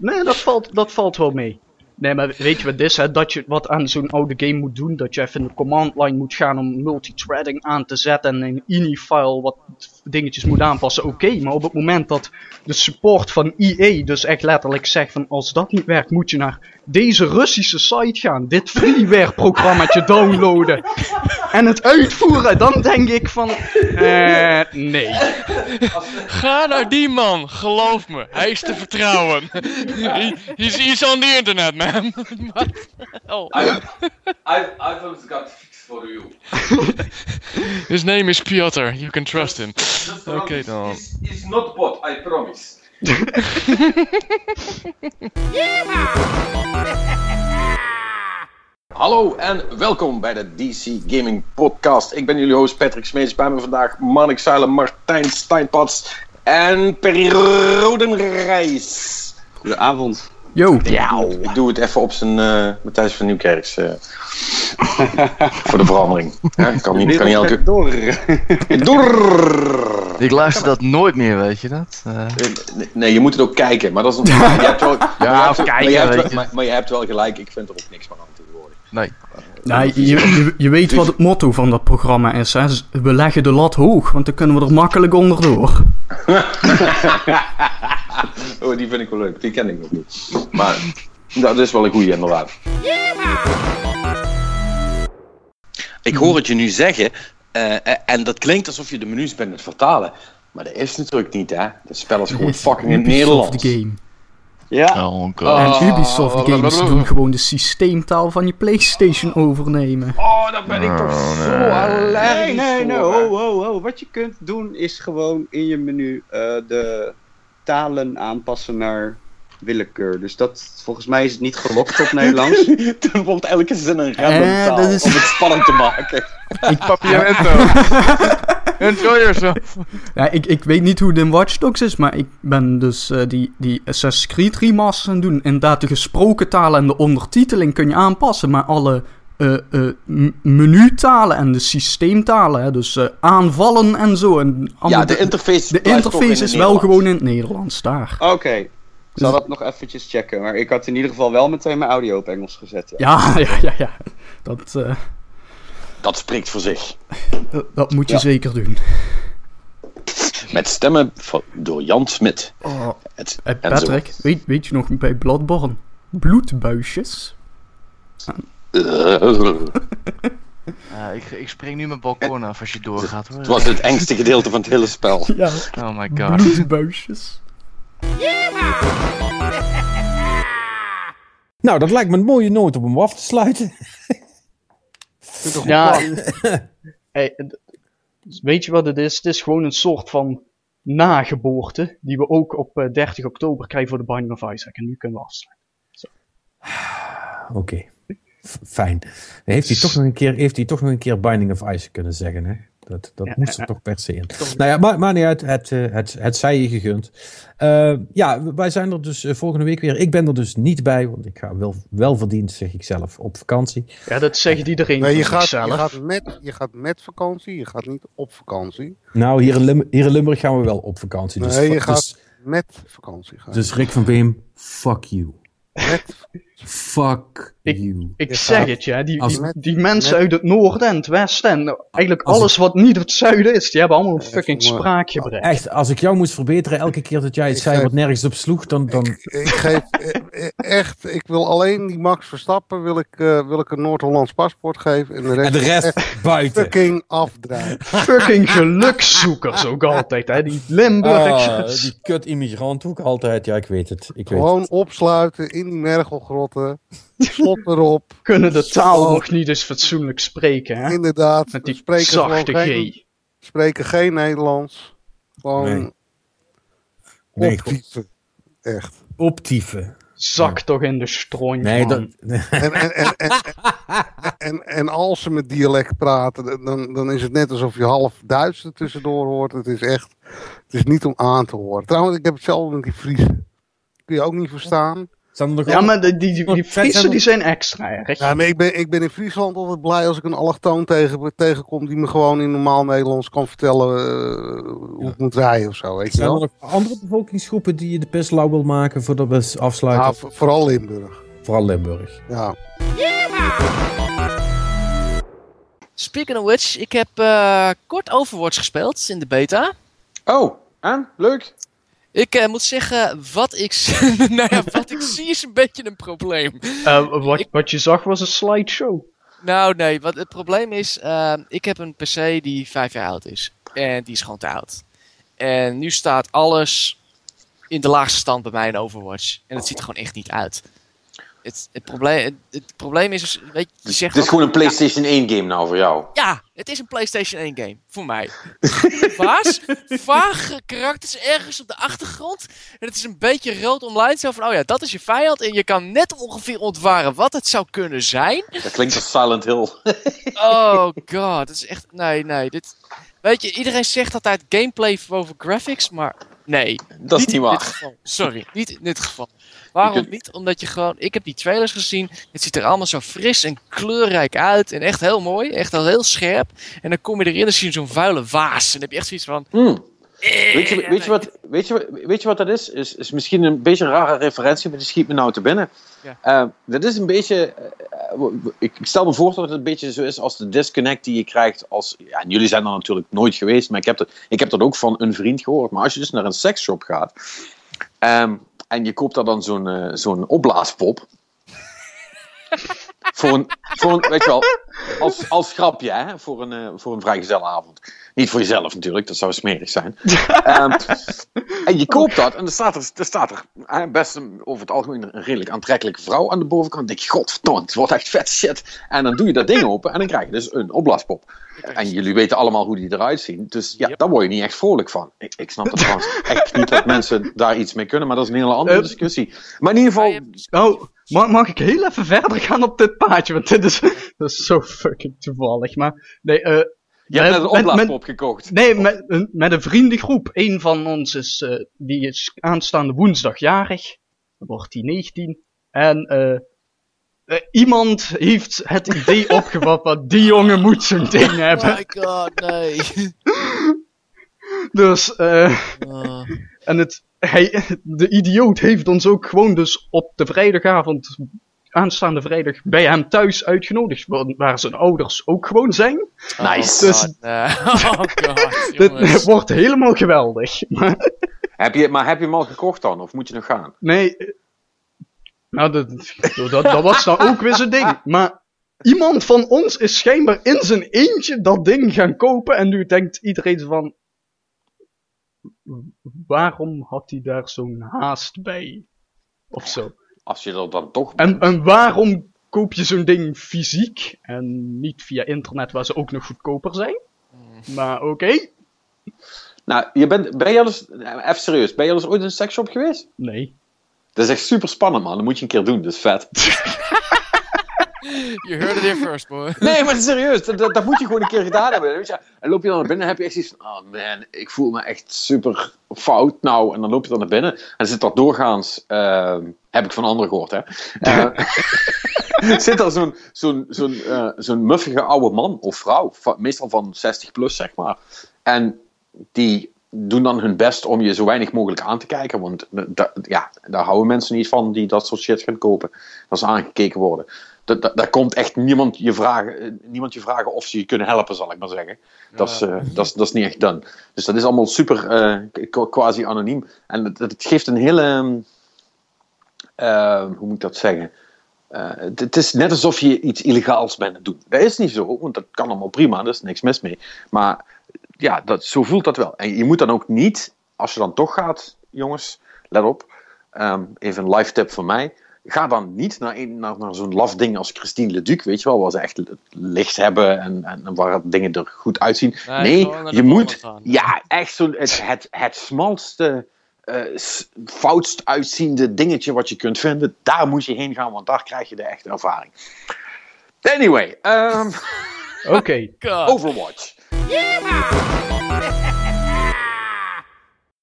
Nee, dat valt, dat valt wel mee. Nee, maar weet je wat dit is? Hè? Dat je wat aan zo'n oude game moet doen. Dat je even in de command line moet gaan om multithreading aan te zetten. En in ini-file wat dingetjes moet aanpassen. Oké, maar op het moment dat de support van EA dus echt letterlijk zegt van als dat niet werkt moet je naar deze Russische site gaan. Dit freeware programmaatje downloaden. En het uitvoeren. Dan denk ik van, eh, nee. Ga naar die man, geloof me, hij is te vertrouwen. He, he's, he's on the internet, man. oh. I've, I've, got for you. His name is Piotr. You can trust him. Oké dan. Is not bot, I promise. Hallo en welkom bij de DC Gaming Podcast. Ik ben jullie host Patrick Smeets. Bij me vandaag Manik Zuilen, Martijn Steinpats en Perry Rodenrijs. Goedenavond. Yo. Ja, ik doe het even op zijn eh Matthijs van Nieuwkerks. eh, voor de verandering. Ja, kan niet, kan niet elke... Door. Door. Ik luister dat nooit meer, weet je dat? Eh, Nee, je moet het ook kijken. Maar dat is een... je hebt wel, maar je hebt- of maar kijken, je wel- maar, maar je hebt wel gelijk. Ik vind er ook niks meer aan tegenwoordig. nee. Nou, je, je, je weet wat het motto van dat programma is. Hè? We leggen de lat hoog, want dan kunnen we er makkelijk onderdoor. oh, die vind ik wel leuk. Die ken ik nog niet. Maar dat is wel een goeie inderdaad. Ik hoor het je nu zeggen. eh, eh, en dat klinkt alsof je de menus bent het vertalen. Maar dat is natuurlijk niet, hè. Het spel is gewoon fucking in Nederlands. game. Ja. Oh god. En Ubisoft games doen gewoon de systeemtaal van je Playstation overnemen. Oh, daar ben ik toch zo allergisch Nee, nee, nee. Oh, oh, oh. Wat je kunt doen is gewoon in je menu eh, de talen aanpassen naar willekeur. Dus dat, volgens mij is het niet gelokt op Nederlands. Dan wordt elke zin een random Eh, taal is- om het spannend te maken. Papiamento. Enjoy yourself. Ja, ik, ik weet niet hoe het in Watch Dogs is, maar ik ben dus eh, die, die Assassin's Creed remasters aan het doen. Inderdaad, de gesproken talen en de ondertiteling kun je aanpassen, maar alle eh, eh, m- menutalen en de systeemtalen, hè, dus eh, aanvallen en zo. En Ja, de interface de in interface is wel gewoon in het Nederlands daar. Oké. Ik zal dat nog eventjes checken. Maar ik had in ieder geval wel meteen mijn audio op Engels gezet. Ja. Ja, ja, ja, ja. Dat, eh, Dat spreekt voor zich. dat, dat moet je Ja. zeker doen. Met stemmen van, door Jan Smit. Oh, Het, eh, en. Patrick, weet, weet je nog bij Bloodborne? Bloedbuisjes? Ik, ik spring nu mijn balkon af als je doorgaat hoor. Het was het engste gedeelte van het hele spel. Ja, Oh my god. bloedbuisjes. Nou, dat lijkt me een mooie noot om hem af te sluiten. Ja, hey, weet je wat het is? Het is gewoon een soort van nageboorte die we ook op eh, 30 oktober krijgen voor de Binding of Isaac. En nu kunnen we afsluiten. Oké, fijn. Heeft hij, toch nog een keer, heeft hij toch nog een keer Binding of Isaac kunnen zeggen, hè? Dat, dat Ja, moest ja, er toch per se in. Nou ja, maar, maar niet uit. Het, eh, het, het zij je gegund. Eh, ja, wij zijn er dus eh, volgende week weer. Ik ben er dus niet bij, want ik ga wel, wel verdiend, zeg ik zelf, op vakantie. Ja, dat zegt iedereen Nee, je gaat, je, gaat met, je gaat met vakantie, je gaat niet op vakantie. Nou, hier in, Lim hier in Limburg gaan we wel op vakantie. Dus, Nee, je dus, gaat met vakantie gaan. dus Rick van Beem, fuck you. Met, Fuck you. Ik Je zeg gaat het, ja. Die, die, die mensen met- uit het noorden en het westen en eigenlijk alles wat niet het zuiden is, die hebben allemaal een fucking spraakgebrek. Echt, als ik jou moest verbeteren elke keer dat jij het zei wat nergens op sloeg, dan... dan ik geef eh, eh, echt, ik wil alleen die Max Verstappen, wil ik, eh, wil ik een Noord-Hollands paspoort geven. En de rest, en de rest echt buiten. fucking afdraaien. Fucking gelukszoekers ook altijd, hè. Die Ah, Limburgers. die kut immigrant ook altijd. Ja, ik weet het. Ik weet Gewoon het. opsluiten in die mergelgrotten. Slot erop. Kunnen de taal nog niet eens fatsoenlijk spreken, hè. Inderdaad. Met die spreken gewoon zachte geen, G. spreken geen Nederlands. Gewoon Nee. Nee, optieven. Echt. Optieven. Zak toch in de stront, Nee, dat... En, en, en, en, en, en als ze met dialect praten, dan, dan is het net alsof je half Duits er tussendoor hoort. Het is echt, het is niet om aan te horen. Trouwens, ik heb hetzelfde met die Friesen. Kun je ook niet verstaan. Er Ja, maar die, die, die Friesen er- die zijn extra erg. Ja, maar ik ben, ik ben in Friesland altijd blij als ik een allochtoon tegen, tegenkom die me gewoon in normaal Nederlands kan vertellen eh, hoe ik moet rijden of zo. Weet je Zijn er wel? nog andere bevolkingsgroepen die je de pest lauw wil maken voordat we afsluiten? Ja, vo- vooral Limburg. Vooral Limburg. Ja. Speaking of which, ik heb eh, kort Overwatch gespeeld in de beta. Oh, en? Leuk? Ik eh, moet zeggen, wat ik, nou ja, wat ik zie is een beetje een probleem. Eh, wat, wat je zag was een slideshow. Nou, nee, wat het probleem is, ehm, ik heb een PC die vijf jaar oud is. En die is gewoon te oud. En nu staat alles in de laagste stand bij mij in Overwatch. En het ziet er gewoon echt niet uit. Het, het, probleem, het, het probleem is, weet je, je zegt Het is gewoon een PlayStation 1 game nou voor jou. Ja, het is een PlayStation 1 game. Voor mij. Vaas, vage karakters ergens op de achtergrond. En het is een beetje rood online. Zo van, oh ja, dat is je vijand. En je kan net ongeveer ontwaren wat het zou kunnen zijn. Dat klinkt als Silent Hill. Oh god, het is echt... Nee, nee. Dit, weet je, iedereen zegt altijd gameplay boven graphics, maar nee. Dat is niet waar. Sorry, niet in dit geval. Waarom kunt- niet? Omdat je gewoon... Ik heb die trailers gezien. Het ziet er allemaal zo fris en kleurrijk uit. En echt heel mooi. Echt al heel scherp. En dan kom je erin en zie je zo'n vuile waas. En dan heb je echt zoiets van... Hmm. Weet, je, weet, je wat, weet, je, wat- weet je wat dat is? is? Is misschien een beetje een rare referentie, maar die schiet me nou te binnen. Ja. Eh, dat is een beetje. eh, ik ik stel me voor dat het een beetje zo is als de disconnect die je krijgt. Als, ja, en jullie zijn er natuurlijk nooit geweest, maar ik heb, dat, ik heb dat ook van een vriend gehoord. Maar als je dus naar een seksshop gaat ehm, en je koopt daar dan zo'n eh, zo'n opblaaspop. voor een, voor een, weet je wel, als, als grapje, hè, voor een, eh, voor een vrijgezelavond. Niet voor jezelf natuurlijk, dat zou smerig zijn. Ehm, en je koopt dat en er staat er, er, staat er hè, best een, over het algemeen een redelijk aantrekkelijke vrouw aan de bovenkant. Dan denk je, godverdomme, het wordt echt vet shit. En dan doe je dat ding open en dan krijg je dus een opblaaspop. En jullie weten allemaal hoe die eruit zien. Dus ja, daar word je niet echt vrolijk van. Ik, ik snap het trouwens echt niet dat mensen daar iets mee kunnen, maar dat is een hele andere Eh, discussie. Maar in ieder geval, Oh, mag, mag ik heel even verder gaan op dit paadje? Want dit is, dat is zo fucking toevallig. Maar nee, eh je hebt net een opblaaspop gekocht. Nee, met, een- met een vriendengroep. Een van ons is, eh, die is aanstaande woensdag jarig. Dan wordt hij 19. En eh, eh, iemand heeft het idee opgevat van die jongen moet zo'n ding hebben. Oh my god, nee. Dus, eh Oh. en het, hij, de idioot heeft ons ook gewoon dus op de vrijdagavond, aanstaande vrijdag, bij hem thuis uitgenodigd. Waar, zijn ouders ook gewoon zijn. Nice. Dus God. Oh god, dit wordt helemaal geweldig. Maar, Heb je, maar heb je hem al gekocht dan? Of moet je nog gaan? nee, eh, nou, dat, dat, dat was nou ook weer zijn ding. Maar iemand van ons is schijnbaar in zijn eentje dat ding gaan kopen. En nu denkt iedereen van, waarom had hij daar zo'n haast bij? Of zo. Als je dan toch En, en waarom koop je zo'n ding fysiek en niet via internet waar ze ook nog goedkoper zijn? Maar oké. Nou, je bent, ben je al eens, even serieus, ben je al eens ooit in een seksshop geweest? Nee. Dat is echt super spannend, man. Dat moet je een keer doen, dat is vet. You heard it here first, boy. Nee, maar serieus, dat, dat, moet je gewoon een keer gedaan hebben. Weet je? En loop je dan naar binnen en heb je echt zoiets van, oh man, ik voel me echt super fout nou. En dan loop je dan naar binnen en zit dat doorgaans, ehm, heb ik van anderen gehoord, hè. Eh, zit er zo'n eh, zo'n muffige oude man of vrouw, meestal van 60 plus, zeg maar. En die doen dan hun best om je zo weinig mogelijk aan te kijken. Want ja, daar houden mensen niet van die dat soort shit gaan kopen. Dat ze aangekeken worden. Da- da- Daar komt echt niemand je, vragen, eh, niemand je vragen of ze je kunnen helpen, zal ik maar zeggen. Dat, is, eh, dat, is, dat is niet echt done. Dus dat is allemaal super eh, quasi anoniem. En het, het geeft een hele. ehm, eh, hoe moet ik dat zeggen? Het, het is net alsof je iets illegaals bent aan het doen. Dat is niet zo, want dat kan allemaal prima, daar is niks mis mee. Maar ja, dat, zo voelt dat wel. En je moet dan ook niet, als je dan toch gaat, jongens, let op. ehm, even een live tip van mij. Ga dan niet naar, een, naar, naar zo'n laf ding als Christine Leduc, weet je wel, waar ze echt licht hebben en, en waar dingen er goed uitzien. Nee, je moet, gaan. ja, echt zo'n, het, het, het smalste, eh, foutst uitziende dingetje wat je kunt vinden, daar moet je heen gaan, want daar krijg je de echte ervaring. Anyway, ehm, Oké. Overwatch.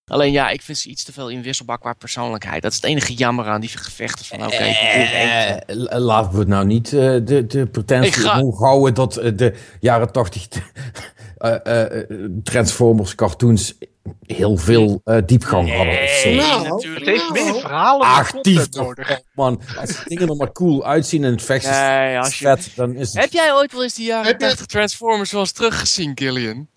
Alleen ja, ik vind ze iets te veel inwisselbaar qua persoonlijkheid. Dat is het enige jammer aan die gevechten. Van oké, één. Eh, laten we nou niet eh, de, de pretentie ga- omhoog houden dat eh, de jaren 80 eh, eh, eh, Transformers cartoons heel veel eh, diepgang hadden. of zo. Nou, het heeft meer verhalen toch, nodig. man. Als dingen er maar cool uitzien en het vechten is Nee, als je- vet, dan is het... Heb jij ooit wel eens die jaren 80 Transformers zoals teruggezien, Gillian?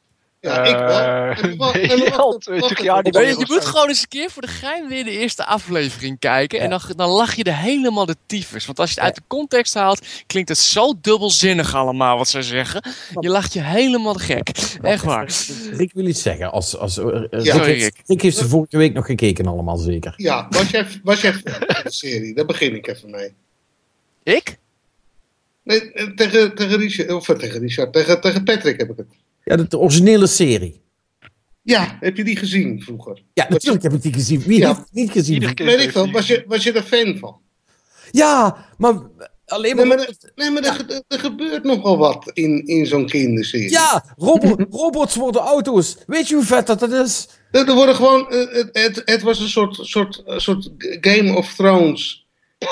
Ja, ik wel. Eh, En wat- nee, en wat- al wat- 20 wat- jaar niet Nee, meer je moet gewoon eens een keer voor de gein weer de eerste aflevering kijken. En dan, dan lach je er helemaal de tyfus. Want als je het uit de context haalt, klinkt het zo dubbelzinnig allemaal wat ze zeggen. Je lacht je helemaal de gek. Echt waar. Rick wil iets zeggen. Als, als, eh, Rick, Sorry, heeft, Rick. Heeft ze vorige week nog gekeken allemaal zeker. Ja, was jij, was jij de serie? Daar begin ik even mee. Ik? Nee, eh, tegen, tegen Richard, of eh, tegen Richard, tegen, tegen Patrick heb ik het. Ja, de, originele serie. Ja, heb je die gezien vroeger? Ja, natuurlijk heb ik die gezien. Wie Ja. heeft het niet gezien? Weet ik wel, was je, was je er fan van? Ja, maar alleen maar... Nee, maar, er, nee, maar er, ge- er gebeurt nogal wat in, in zo'n kinderserie. Ja, robo- robots worden auto's. Weet je hoe vet dat dat is? Er, er worden gewoon, eh, het, het, het was een soort, soort, eh, soort Game of Thrones,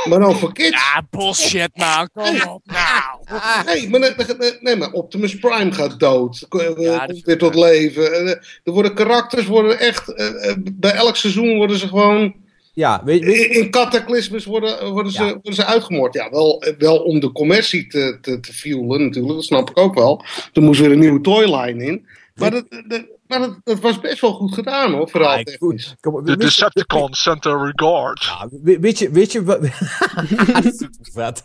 maar dan voor kids. Ja, bullshit man, kom op nou. Nee, maar, nee, nee, nee, maar Optimus Prime gaat dood. Eh, Ja, komt weer tot leven. Eh, Er worden karakters worden echt. eh, eh, bij elk seizoen worden ze gewoon. Ja, weet In, in cataclysmes worden, worden, ze, worden ze uitgemoord. Ja, wel, eh, wel om de commercie te, te, te fuelen natuurlijk. Dat snap ik ook wel. Toen moest weer een nieuwe toyline in. Maar dat, dat, maar dat, dat was best wel goed gedaan hoor. Vooral technisch. Kom op, De sent a regard. Ja, we- weet je, weet je wat... Super vet.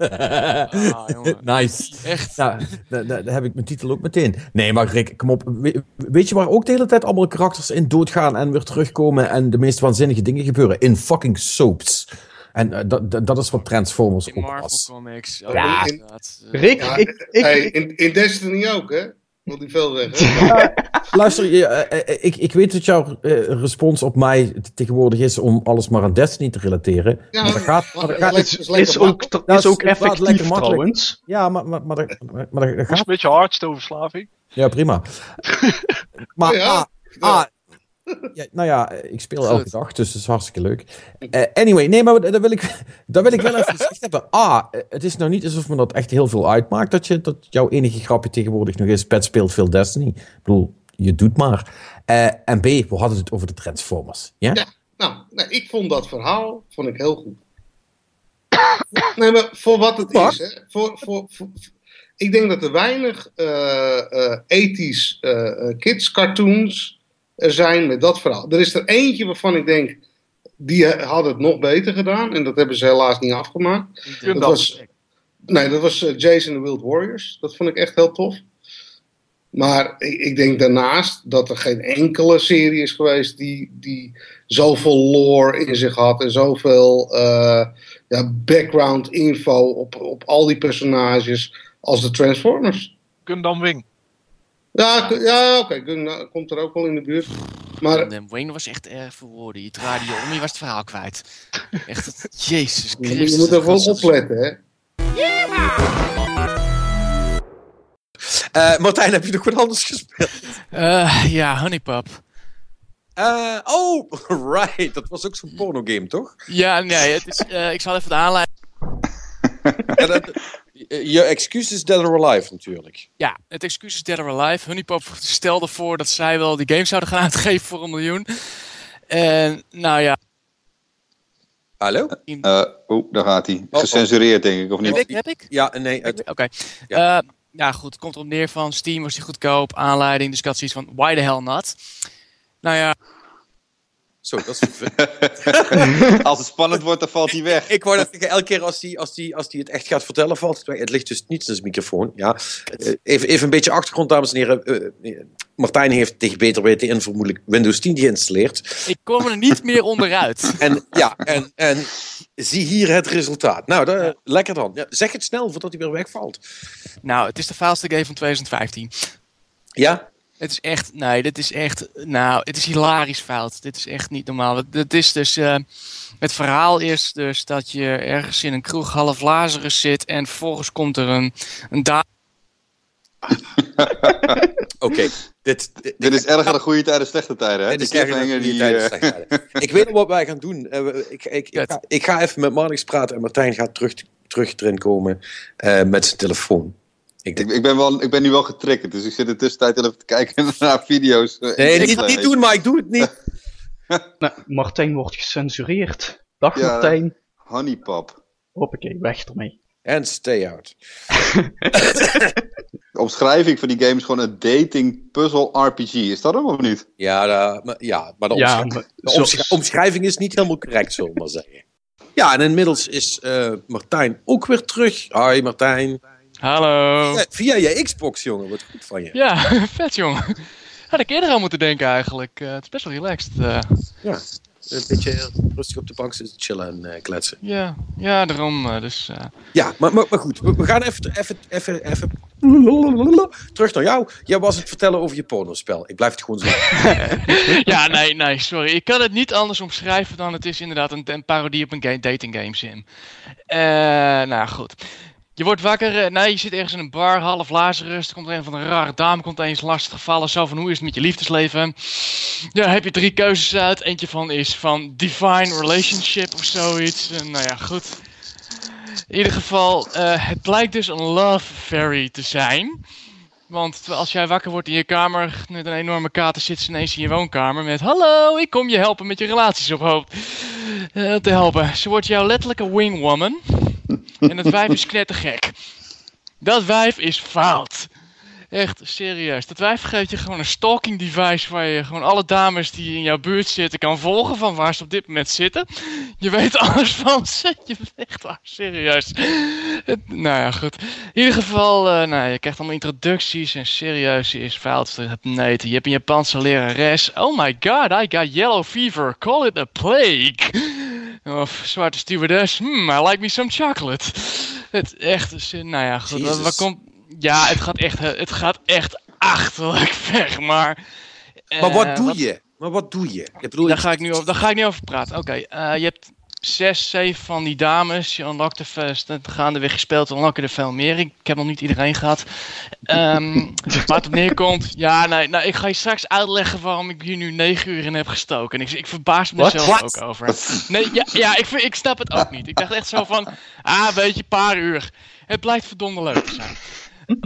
nice. Echt. Nou, daar, heb ik mijn titel ook meteen. Nee, maar Rick, kom op. We- Weet je waar ook de hele tijd allemaal karakters in doodgaan en weer terugkomen en de meest waanzinnige dingen gebeuren? In fucking soaps. En eh, dat, dat, dat is wat Transformers ook Marvel was. Comics. Ja. inderdaad. Rick, Ja, ik, ik, hey, in, in Destiny ook, hè? Wil die veel zeggen. Luister, je, eh, eh, ik, ik weet dat jouw eh, respons op mij tegenwoordig is om alles maar aan Destiny te relateren. Ja, maar dat gaat, maar dat gaat is- is lekker is ook, makkelijk. Dat is ook inderdaad effectief trouwens. Ja, maar, maar, maar, dat- maar, maar dat- dat Dat is gaat een beetje hardstoverslaving. Ja, prima. maar Oh ja? ah, ah, ja, nou ja, ik speel elke dag, dus dat is hartstikke leuk. Eh, anyway, nee, maar dat wil, ik, dat wil ik wel even gezegd hebben. Ah, eh, het is nou niet alsof me dat echt heel veel uitmaakt dat, je, dat jouw enige grapje tegenwoordig nog is, Pet speelt veel Destiny. Ik bedoel, je doet maar. Eh, en B, we hadden het over de Transformers. Ja? Ja, nou, ik vond dat verhaal vond ik heel goed. Nee, maar voor wat het is, hè. Voor, voor, voor- ik denk dat er weinig eh eh ethisch eh, eh, kids cartoons er zijn met dat verhaal. Er is er eentje waarvan ik denk, die hadden het nog beter gedaan. En dat hebben ze helaas niet afgemaakt. Dat was, nee, dat was eh, Jason the Wild Warriors. Dat vond ik echt heel tof. Maar ik, ik denk daarnaast dat er geen enkele serie is geweest die, die zoveel lore in zich had en zoveel eh, ja, background info op, op al die personages als de Transformers. Gundam Wing. Ja, ja oké, Gun- komt er ook wel in de buurt. Maar En Wayne was echt erg verwoorden. Je draaide je om, je was het verhaal kwijt. Echt, jezus je, moet- Christus. je moet er wel opletten, hè. Eh, Martijn, heb je nog wat anders gespeeld? Eh, ja, Honeypop. Eh, oh, right. Dat was ook zo'n pornogame, toch? Ja, nee, het is, eh, ik zal even de aanleiding... Ja, dat- je excuus is Dead or Alive natuurlijk. Ja, het excuus is Dead or Alive. Honeypop stelde voor dat zij wel die game zouden gaan uitgeven voor een miljoen. En nou ja, Hallo? Eh, Oeh, daar gaat hij. oh. Gecensureerd, denk ik, of niet? heb ik? Heb ik? Ja, nee. Oké. Ja. ja, goed. Het komt erop neer van Steam was die goedkoop, aanleiding. Dus ik had zoiets van, why the hell not? Nou ja, Zo, dat is... Als het spannend wordt, dan valt hij weg. Ik wou dat elke keer als hij als die, als die het echt gaat vertellen, valt het weg. Het ligt dus niet in zijn microfoon. Ja. Eh, even, even een beetje achtergrond, dames en heren. Eh, eh, Martijn heeft tegen beter weten in vermoedelijk Windows 10 geïnstalleerd. ik kom er niet meer onderuit. En ja, en, en zie hier het resultaat. Nou, lekker dan. Ja, zeg het snel voordat hij weer wegvalt. Nou, het is de faalste game van 2015. Ja? Het is echt, nee, dit is echt, nou, het is hilarisch fout. Dit is echt niet normaal. Het, het is dus, eh, het verhaal is dus dat je ergens in een kroeg half Lazarus zit en vervolgens komt er een, een Oké, dit, Dit is erger dan goede tijden, slechte tijden. Hè? Dit is Die erger dan cliffhanger goede tijden, eh, slechte tijden. Ik weet al wat wij gaan doen. Eh, ik, ik, ik, ga, ik ga even met Marnix praten en Martijn gaat terug, terug erin komen eh, met zijn telefoon. Ik, ik, ben wel, ik ben nu wel getriggerd, dus ik zit in de tussentijd even te kijken naar video's. Nee, niet, niet doen, maar ik doe het niet. Nou, Martijn wordt gecensureerd. Dag Ja. Martijn. Honeypop. Hoppakee, weg ermee. En stay out. De omschrijving van die game is gewoon een dating puzzle RPG. Is dat hem of niet? Ja, da- maar, ja, maar de, Ja, omschri- maar de omschrijving is niet helemaal correct, zullen we maar zeggen. Ja, en inmiddels is eh, Martijn ook weer terug. Hoi Martijn. Hallo. Via je Xbox, jongen. Wat goed van je. Ja, vet jongen. Had ik eerder aan moeten denken eigenlijk. Eh, het is best wel relaxed. eh. Ja. Een beetje rustig op de bank zitten chillen en eh, kletsen. Ja, ja daarom. dus, Ja, maar, maar, maar goed, we, we gaan even, even, even, even terug naar jou. Jij was het vertellen over je pornospel. Ik blijf het gewoon zeggen. ja, nee, nee, sorry. Ik kan het niet anders omschrijven dan het is inderdaad een, een parodie op een game, dating game sim. Nou goed. Je wordt wakker, eh, nee, je zit ergens in een bar, half lazarus. Er komt een van een rare dame, komt eens lastig gevallen. Zo van, hoe is het met je liefdesleven? Ja, heb je drie keuzes uit. Eentje van is van divine relationship of zoiets. En, nou ja, goed. In ieder geval, eh, het blijkt dus een love fairy te zijn. Want als jij wakker wordt in je kamer met een enorme kater, zit ze ineens in je woonkamer met... Hallo, ik kom je helpen met je relaties op hoop eh, te helpen. Ze wordt jou letterlijk een wingwoman. En het wijf is knettergek. Dat wijf is fout. Echt, serieus. Dat wijf geeft je gewoon een stalking device waar je gewoon alle dames die in jouw buurt zitten kan volgen van waar ze op dit moment zitten. Je weet alles van ze. Je echt waar, serieus. Het- nou ja, goed. In ieder geval, eh, nou, je krijgt allemaal introducties en serieus, is fout. Neten. Je hebt een Japanse lerares. Oh my god, I got yellow fever. Call it a plague. Of zwarte stewardess. Hmm, I like me some chocolate. Het echt, eh, nou ja, goed. Wat, wat komt... Ja, het gaat echt, eh, het gaat echt achterlijk ver, maar... maar wat eh, doe je? Maar wat doe je? Ik bedoel, daar, ga ik nu over, daar ga ik niet over praten. Oké, eh, je hebt zes, zeven van die dames. Je er. Gaandeweg gespeeld, unlocken er veel meer. Ik, heb nog niet iedereen gehad. Ehm waar het op neerkomt. Ja, nee, nou, ik ga je straks uitleggen waarom ik hier nu negen uur in heb gestoken. En ik, ik verbaas mezelf What? ook over. Nee, ja, ja ik, ik snap het ook niet. Ik dacht echt zo van, ah, weet je, paar uur. Het blijkt verdomde leuk te zijn.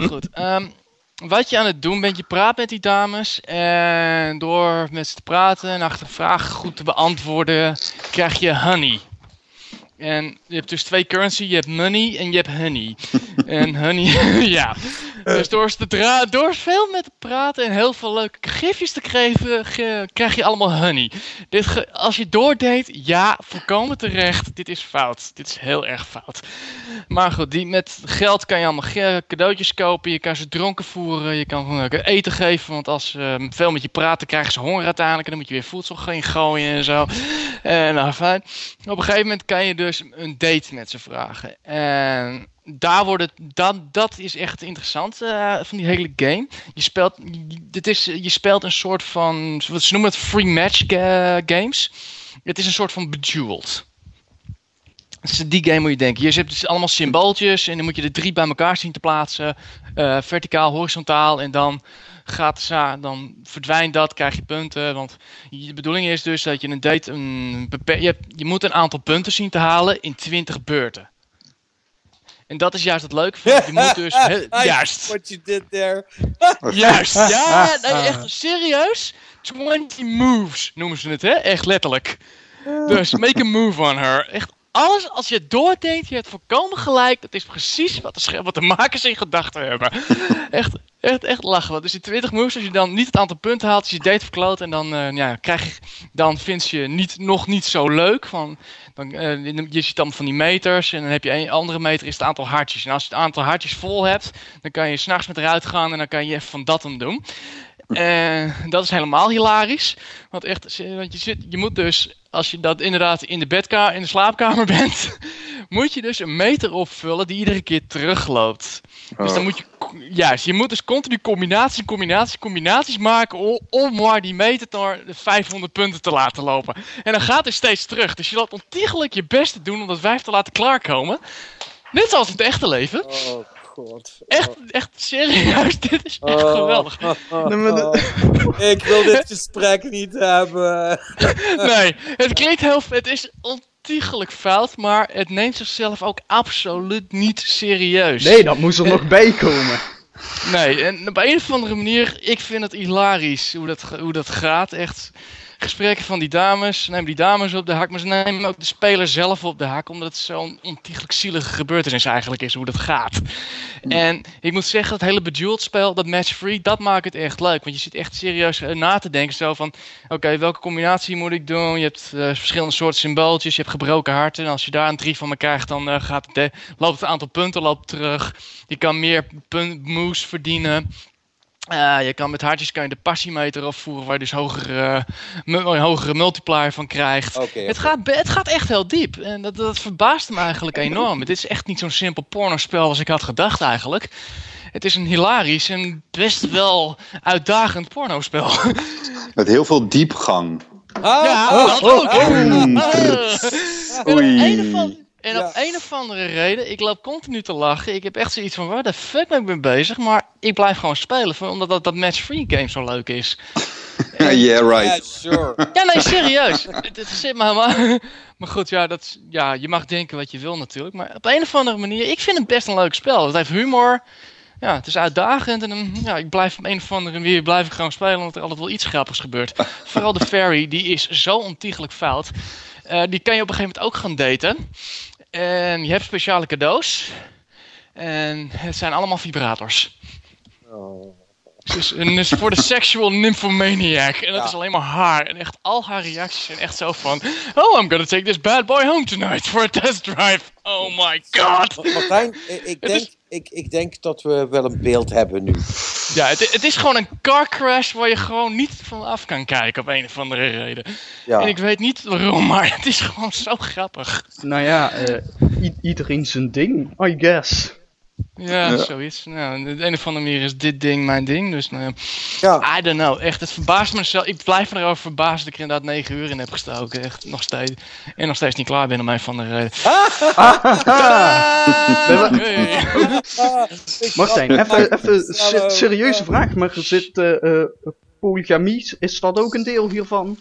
Goed, ehm, wat je aan het doen bent, je praat met die dames. En door met ze te praten en achter vragen goed te beantwoorden, krijg je honey. En je hebt dus twee currency, je hebt money en je hebt honey. en honey, ja. Dus door, te door veel met te praten en heel veel leuke gifjes te geven, ge- krijg je allemaal honey. Dit als je doordeed, ja, volkomen terecht. Dit is fout. Dit is heel erg fout. Maar goed, die, met geld kan je allemaal cadeautjes kopen. Je kan ze dronken voeren. Je kan eh, eten geven. Want als ze veel met je praten, krijgen ze honger uiteindelijk. En dan moet je weer voedsel gaan gooien en zo. En nou, fijn. Op een gegeven moment kan je dus een date met ze vragen. En daar wordt het, dat, dat is echt interessant eh, van die hele game. Je speelt, dit is, je speelt een soort van, wat ze noemen het free match ga- games. Het is een soort van bejeweled. Dus die game moet je denken. Je hebt allemaal symbooltjes en dan moet je er drie bij elkaar zien te plaatsen. Eh, verticaal, horizontaal en dan gaat dan verdwijnt dat, krijg je punten. Want de bedoeling is dus dat je een date, een je, je moet een aantal punten zien te halen in 20 beurten. En dat is juist het leuke van. Je moet dus. he- juist. What you did there. Juist. Ja, nee, echt serieus. 20 moves noemen ze het, hè? Echt letterlijk. Dus make a move on her. Echt alles, als je het doordenkt, je hebt volkomen gelijk. Dat is precies wat de, wat de makers in gedachten hebben. echt, echt, echt lachen. Dus die 20 moves, als je dan niet het aantal punten haalt, is je date verkloot. En dan, eh, ja, krijg je, dan vind je niet, nog niet zo leuk. Van, dan, eh, je ziet dan van die meters. En dan heb je een andere meter, is het aantal hartjes. En als je het aantal hartjes vol hebt, dan kan je s'nachts met eruit gaan. En dan kan je even van dat dan doen. En dat is helemaal hilarisch. Want echt, want je, zit, je moet dus, als je dat inderdaad in de bedkamer, in de slaapkamer bent, moet je dus een meter opvullen die iedere keer terugloopt. Dus dan Oh. moet je, juist, je moet dus continu combinaties, combinaties, combinaties maken om, om maar die meter naar de 500 punten te laten lopen. En dan gaat het steeds terug. Dus je laat ontiegelijk je best doen om dat vijf te laten klaarkomen. Net zoals in het echte leven. Oh god. Echt, echt serieus, dit is echt Oh. geweldig. De- Ik wil dit gesprek niet hebben. nee, het klinkt heel... Het is ontiegelijk fout, maar het neemt zichzelf ook absoluut niet serieus. Nee, dat moest er nog bij komen. Nee, en op een of andere manier, ik vind het hilarisch hoe dat, hoe dat gaat. Echt gesprekken van die dames, neem die dames op de hak, maar ze nemen ook de speler zelf op de hak, omdat het zo'n ontiegelijk zielige gebeurtenis eigenlijk is, hoe dat gaat. En ik moet zeggen, het hele Bejeweled spel, dat match-free, dat maakt het echt leuk. Want je zit echt serieus eh, na te denken, zo van, oké, welke combinatie moet ik doen? Je hebt eh, verschillende soorten symbooltjes, je hebt gebroken harten. En als je daar een drie van me krijgt, dan eh, gaat het, loopt het aantal punten loopt terug. Je kan meer moves verdienen. Eh, je kan met hartjes kan je de passiemeter afvoeren, waar je dus hogere, eh, een hogere multiplier van krijgt. Het, gaat, het gaat echt heel diep. En dat, dat verbaast me eigenlijk enorm. Het is echt niet zo'n simpel pornospel als ik had gedacht eigenlijk. Het is een hilarisch en best wel uitdagend pornospel. Met heel veel diepgang. Ja, Ah, dat oh, ook. oh. En en op een of andere reden, ik loop continu te lachen. Ik heb echt zoiets van, waar de fuck ben ik mee bezig? Maar ik blijf gewoon spelen, voor- omdat dat, dat match-free game zo leuk is. yeah, right. sure. Ja, nee, serieus. Het, het zit me helemaal... Maar goed, ja, dat, is- ja, je mag denken wat je wil natuurlijk. Maar op een of andere manier, ik vind het best een leuk spel. Het heeft humor. Ja, het is uitdagend. En dan, ja, ik blijf op een of andere manier blijf ik gewoon spelen, omdat er altijd wel iets grappigs gebeurt. Vooral de fairy, die is zo ontiegelijk fout. Eh, die kan je op een gegeven moment ook gaan daten. En je hebt speciale cadeaus. En het zijn allemaal vibrators. Dus, en dus voor de sexual nymphomaniac. En dat is alleen maar haar. En echt al haar reacties zijn echt zo van... Oh, I'm gonna take this bad boy home tonight for a test drive. Oh my god. Martijn, ik, denk, ik, ik denk dat we wel een beeld hebben nu. Ja, het, het is gewoon een car crash waar je gewoon niet van af kan kijken op een of andere reden. Ja. En ik weet niet waarom, maar het is gewoon zo grappig. Nou ja, eh, i- iedereen zijn ding, I guess. Ja, Ja. zoiets. Nou, de een of andere manier is dit ding mijn ding. Dus nou, ja. I don't know. Echt, het verbaast me zelf. Ik blijf me erover verbaasd dat ik er inderdaad 9 uur in heb gestoken. Echt, nog steeds. En nog steeds niet klaar ben om een van de reden. Martijn, even, even se- serieuze vraag, maar zit eh, eh, polygamie, is dat ook een deel hiervan?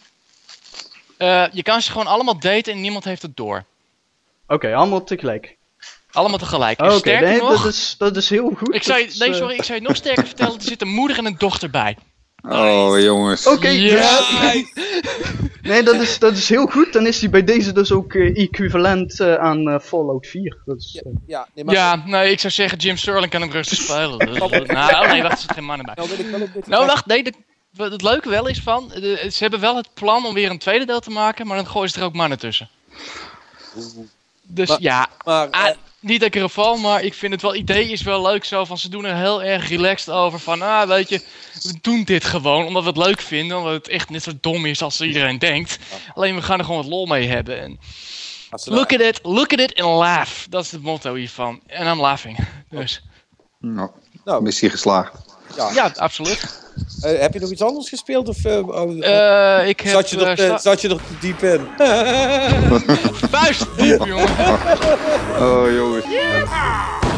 Eh, je kan ze gewoon allemaal daten en niemand heeft het door. Oké, allemaal tegelijk. Allemaal tegelijk. Oké, sterker nee, nog, dat, is, dat is heel goed. ik zou, je- nee, eh, sorry, ik zou je nog sterker vertellen. Er zit een moeder en een dochter bij. Oh, jongens. Oké, Ja. dus... nee, dat is, dat is heel goed. Dan is hij bij deze dus ook eh, equivalent eh, aan Fallout 4. Dat is, eh, Ja, nee, Ja, nee, ik zou zeggen Jim Sterling kan hem rustig spelen. Dus, nou, nee, wacht, er zitten geen mannen bij. Nou wil ik wel een beetje... Nou, wacht, nee, de- wat het leuke wel is van, de- ze hebben wel het plan om weer een tweede deel te maken, maar dan gooien ze er ook mannen tussen. Dus Maar- ja, maar, ah, niet dat ik erop val, maar ik vind het wel, idee is wel leuk zo, van ze doen er heel erg relaxed over, van ah, weet je, we doen dit gewoon omdat we het leuk vinden, omdat het echt net zo dom is als iedereen denkt. Alleen we gaan er gewoon wat lol mee hebben. En look at it, look at it and laugh. Dat is het motto hiervan. En I'm laughing. Dus. Nou, Nou. missie geslaagd. Ja. Ja, absoluut. Eh, heb je nog iets anders gespeeld? Of, eh, oh, Eh, ik heb, zat, je er, sta- zat je er te diep in? Vuist diep, jongen. Oh, jongens. Yeah.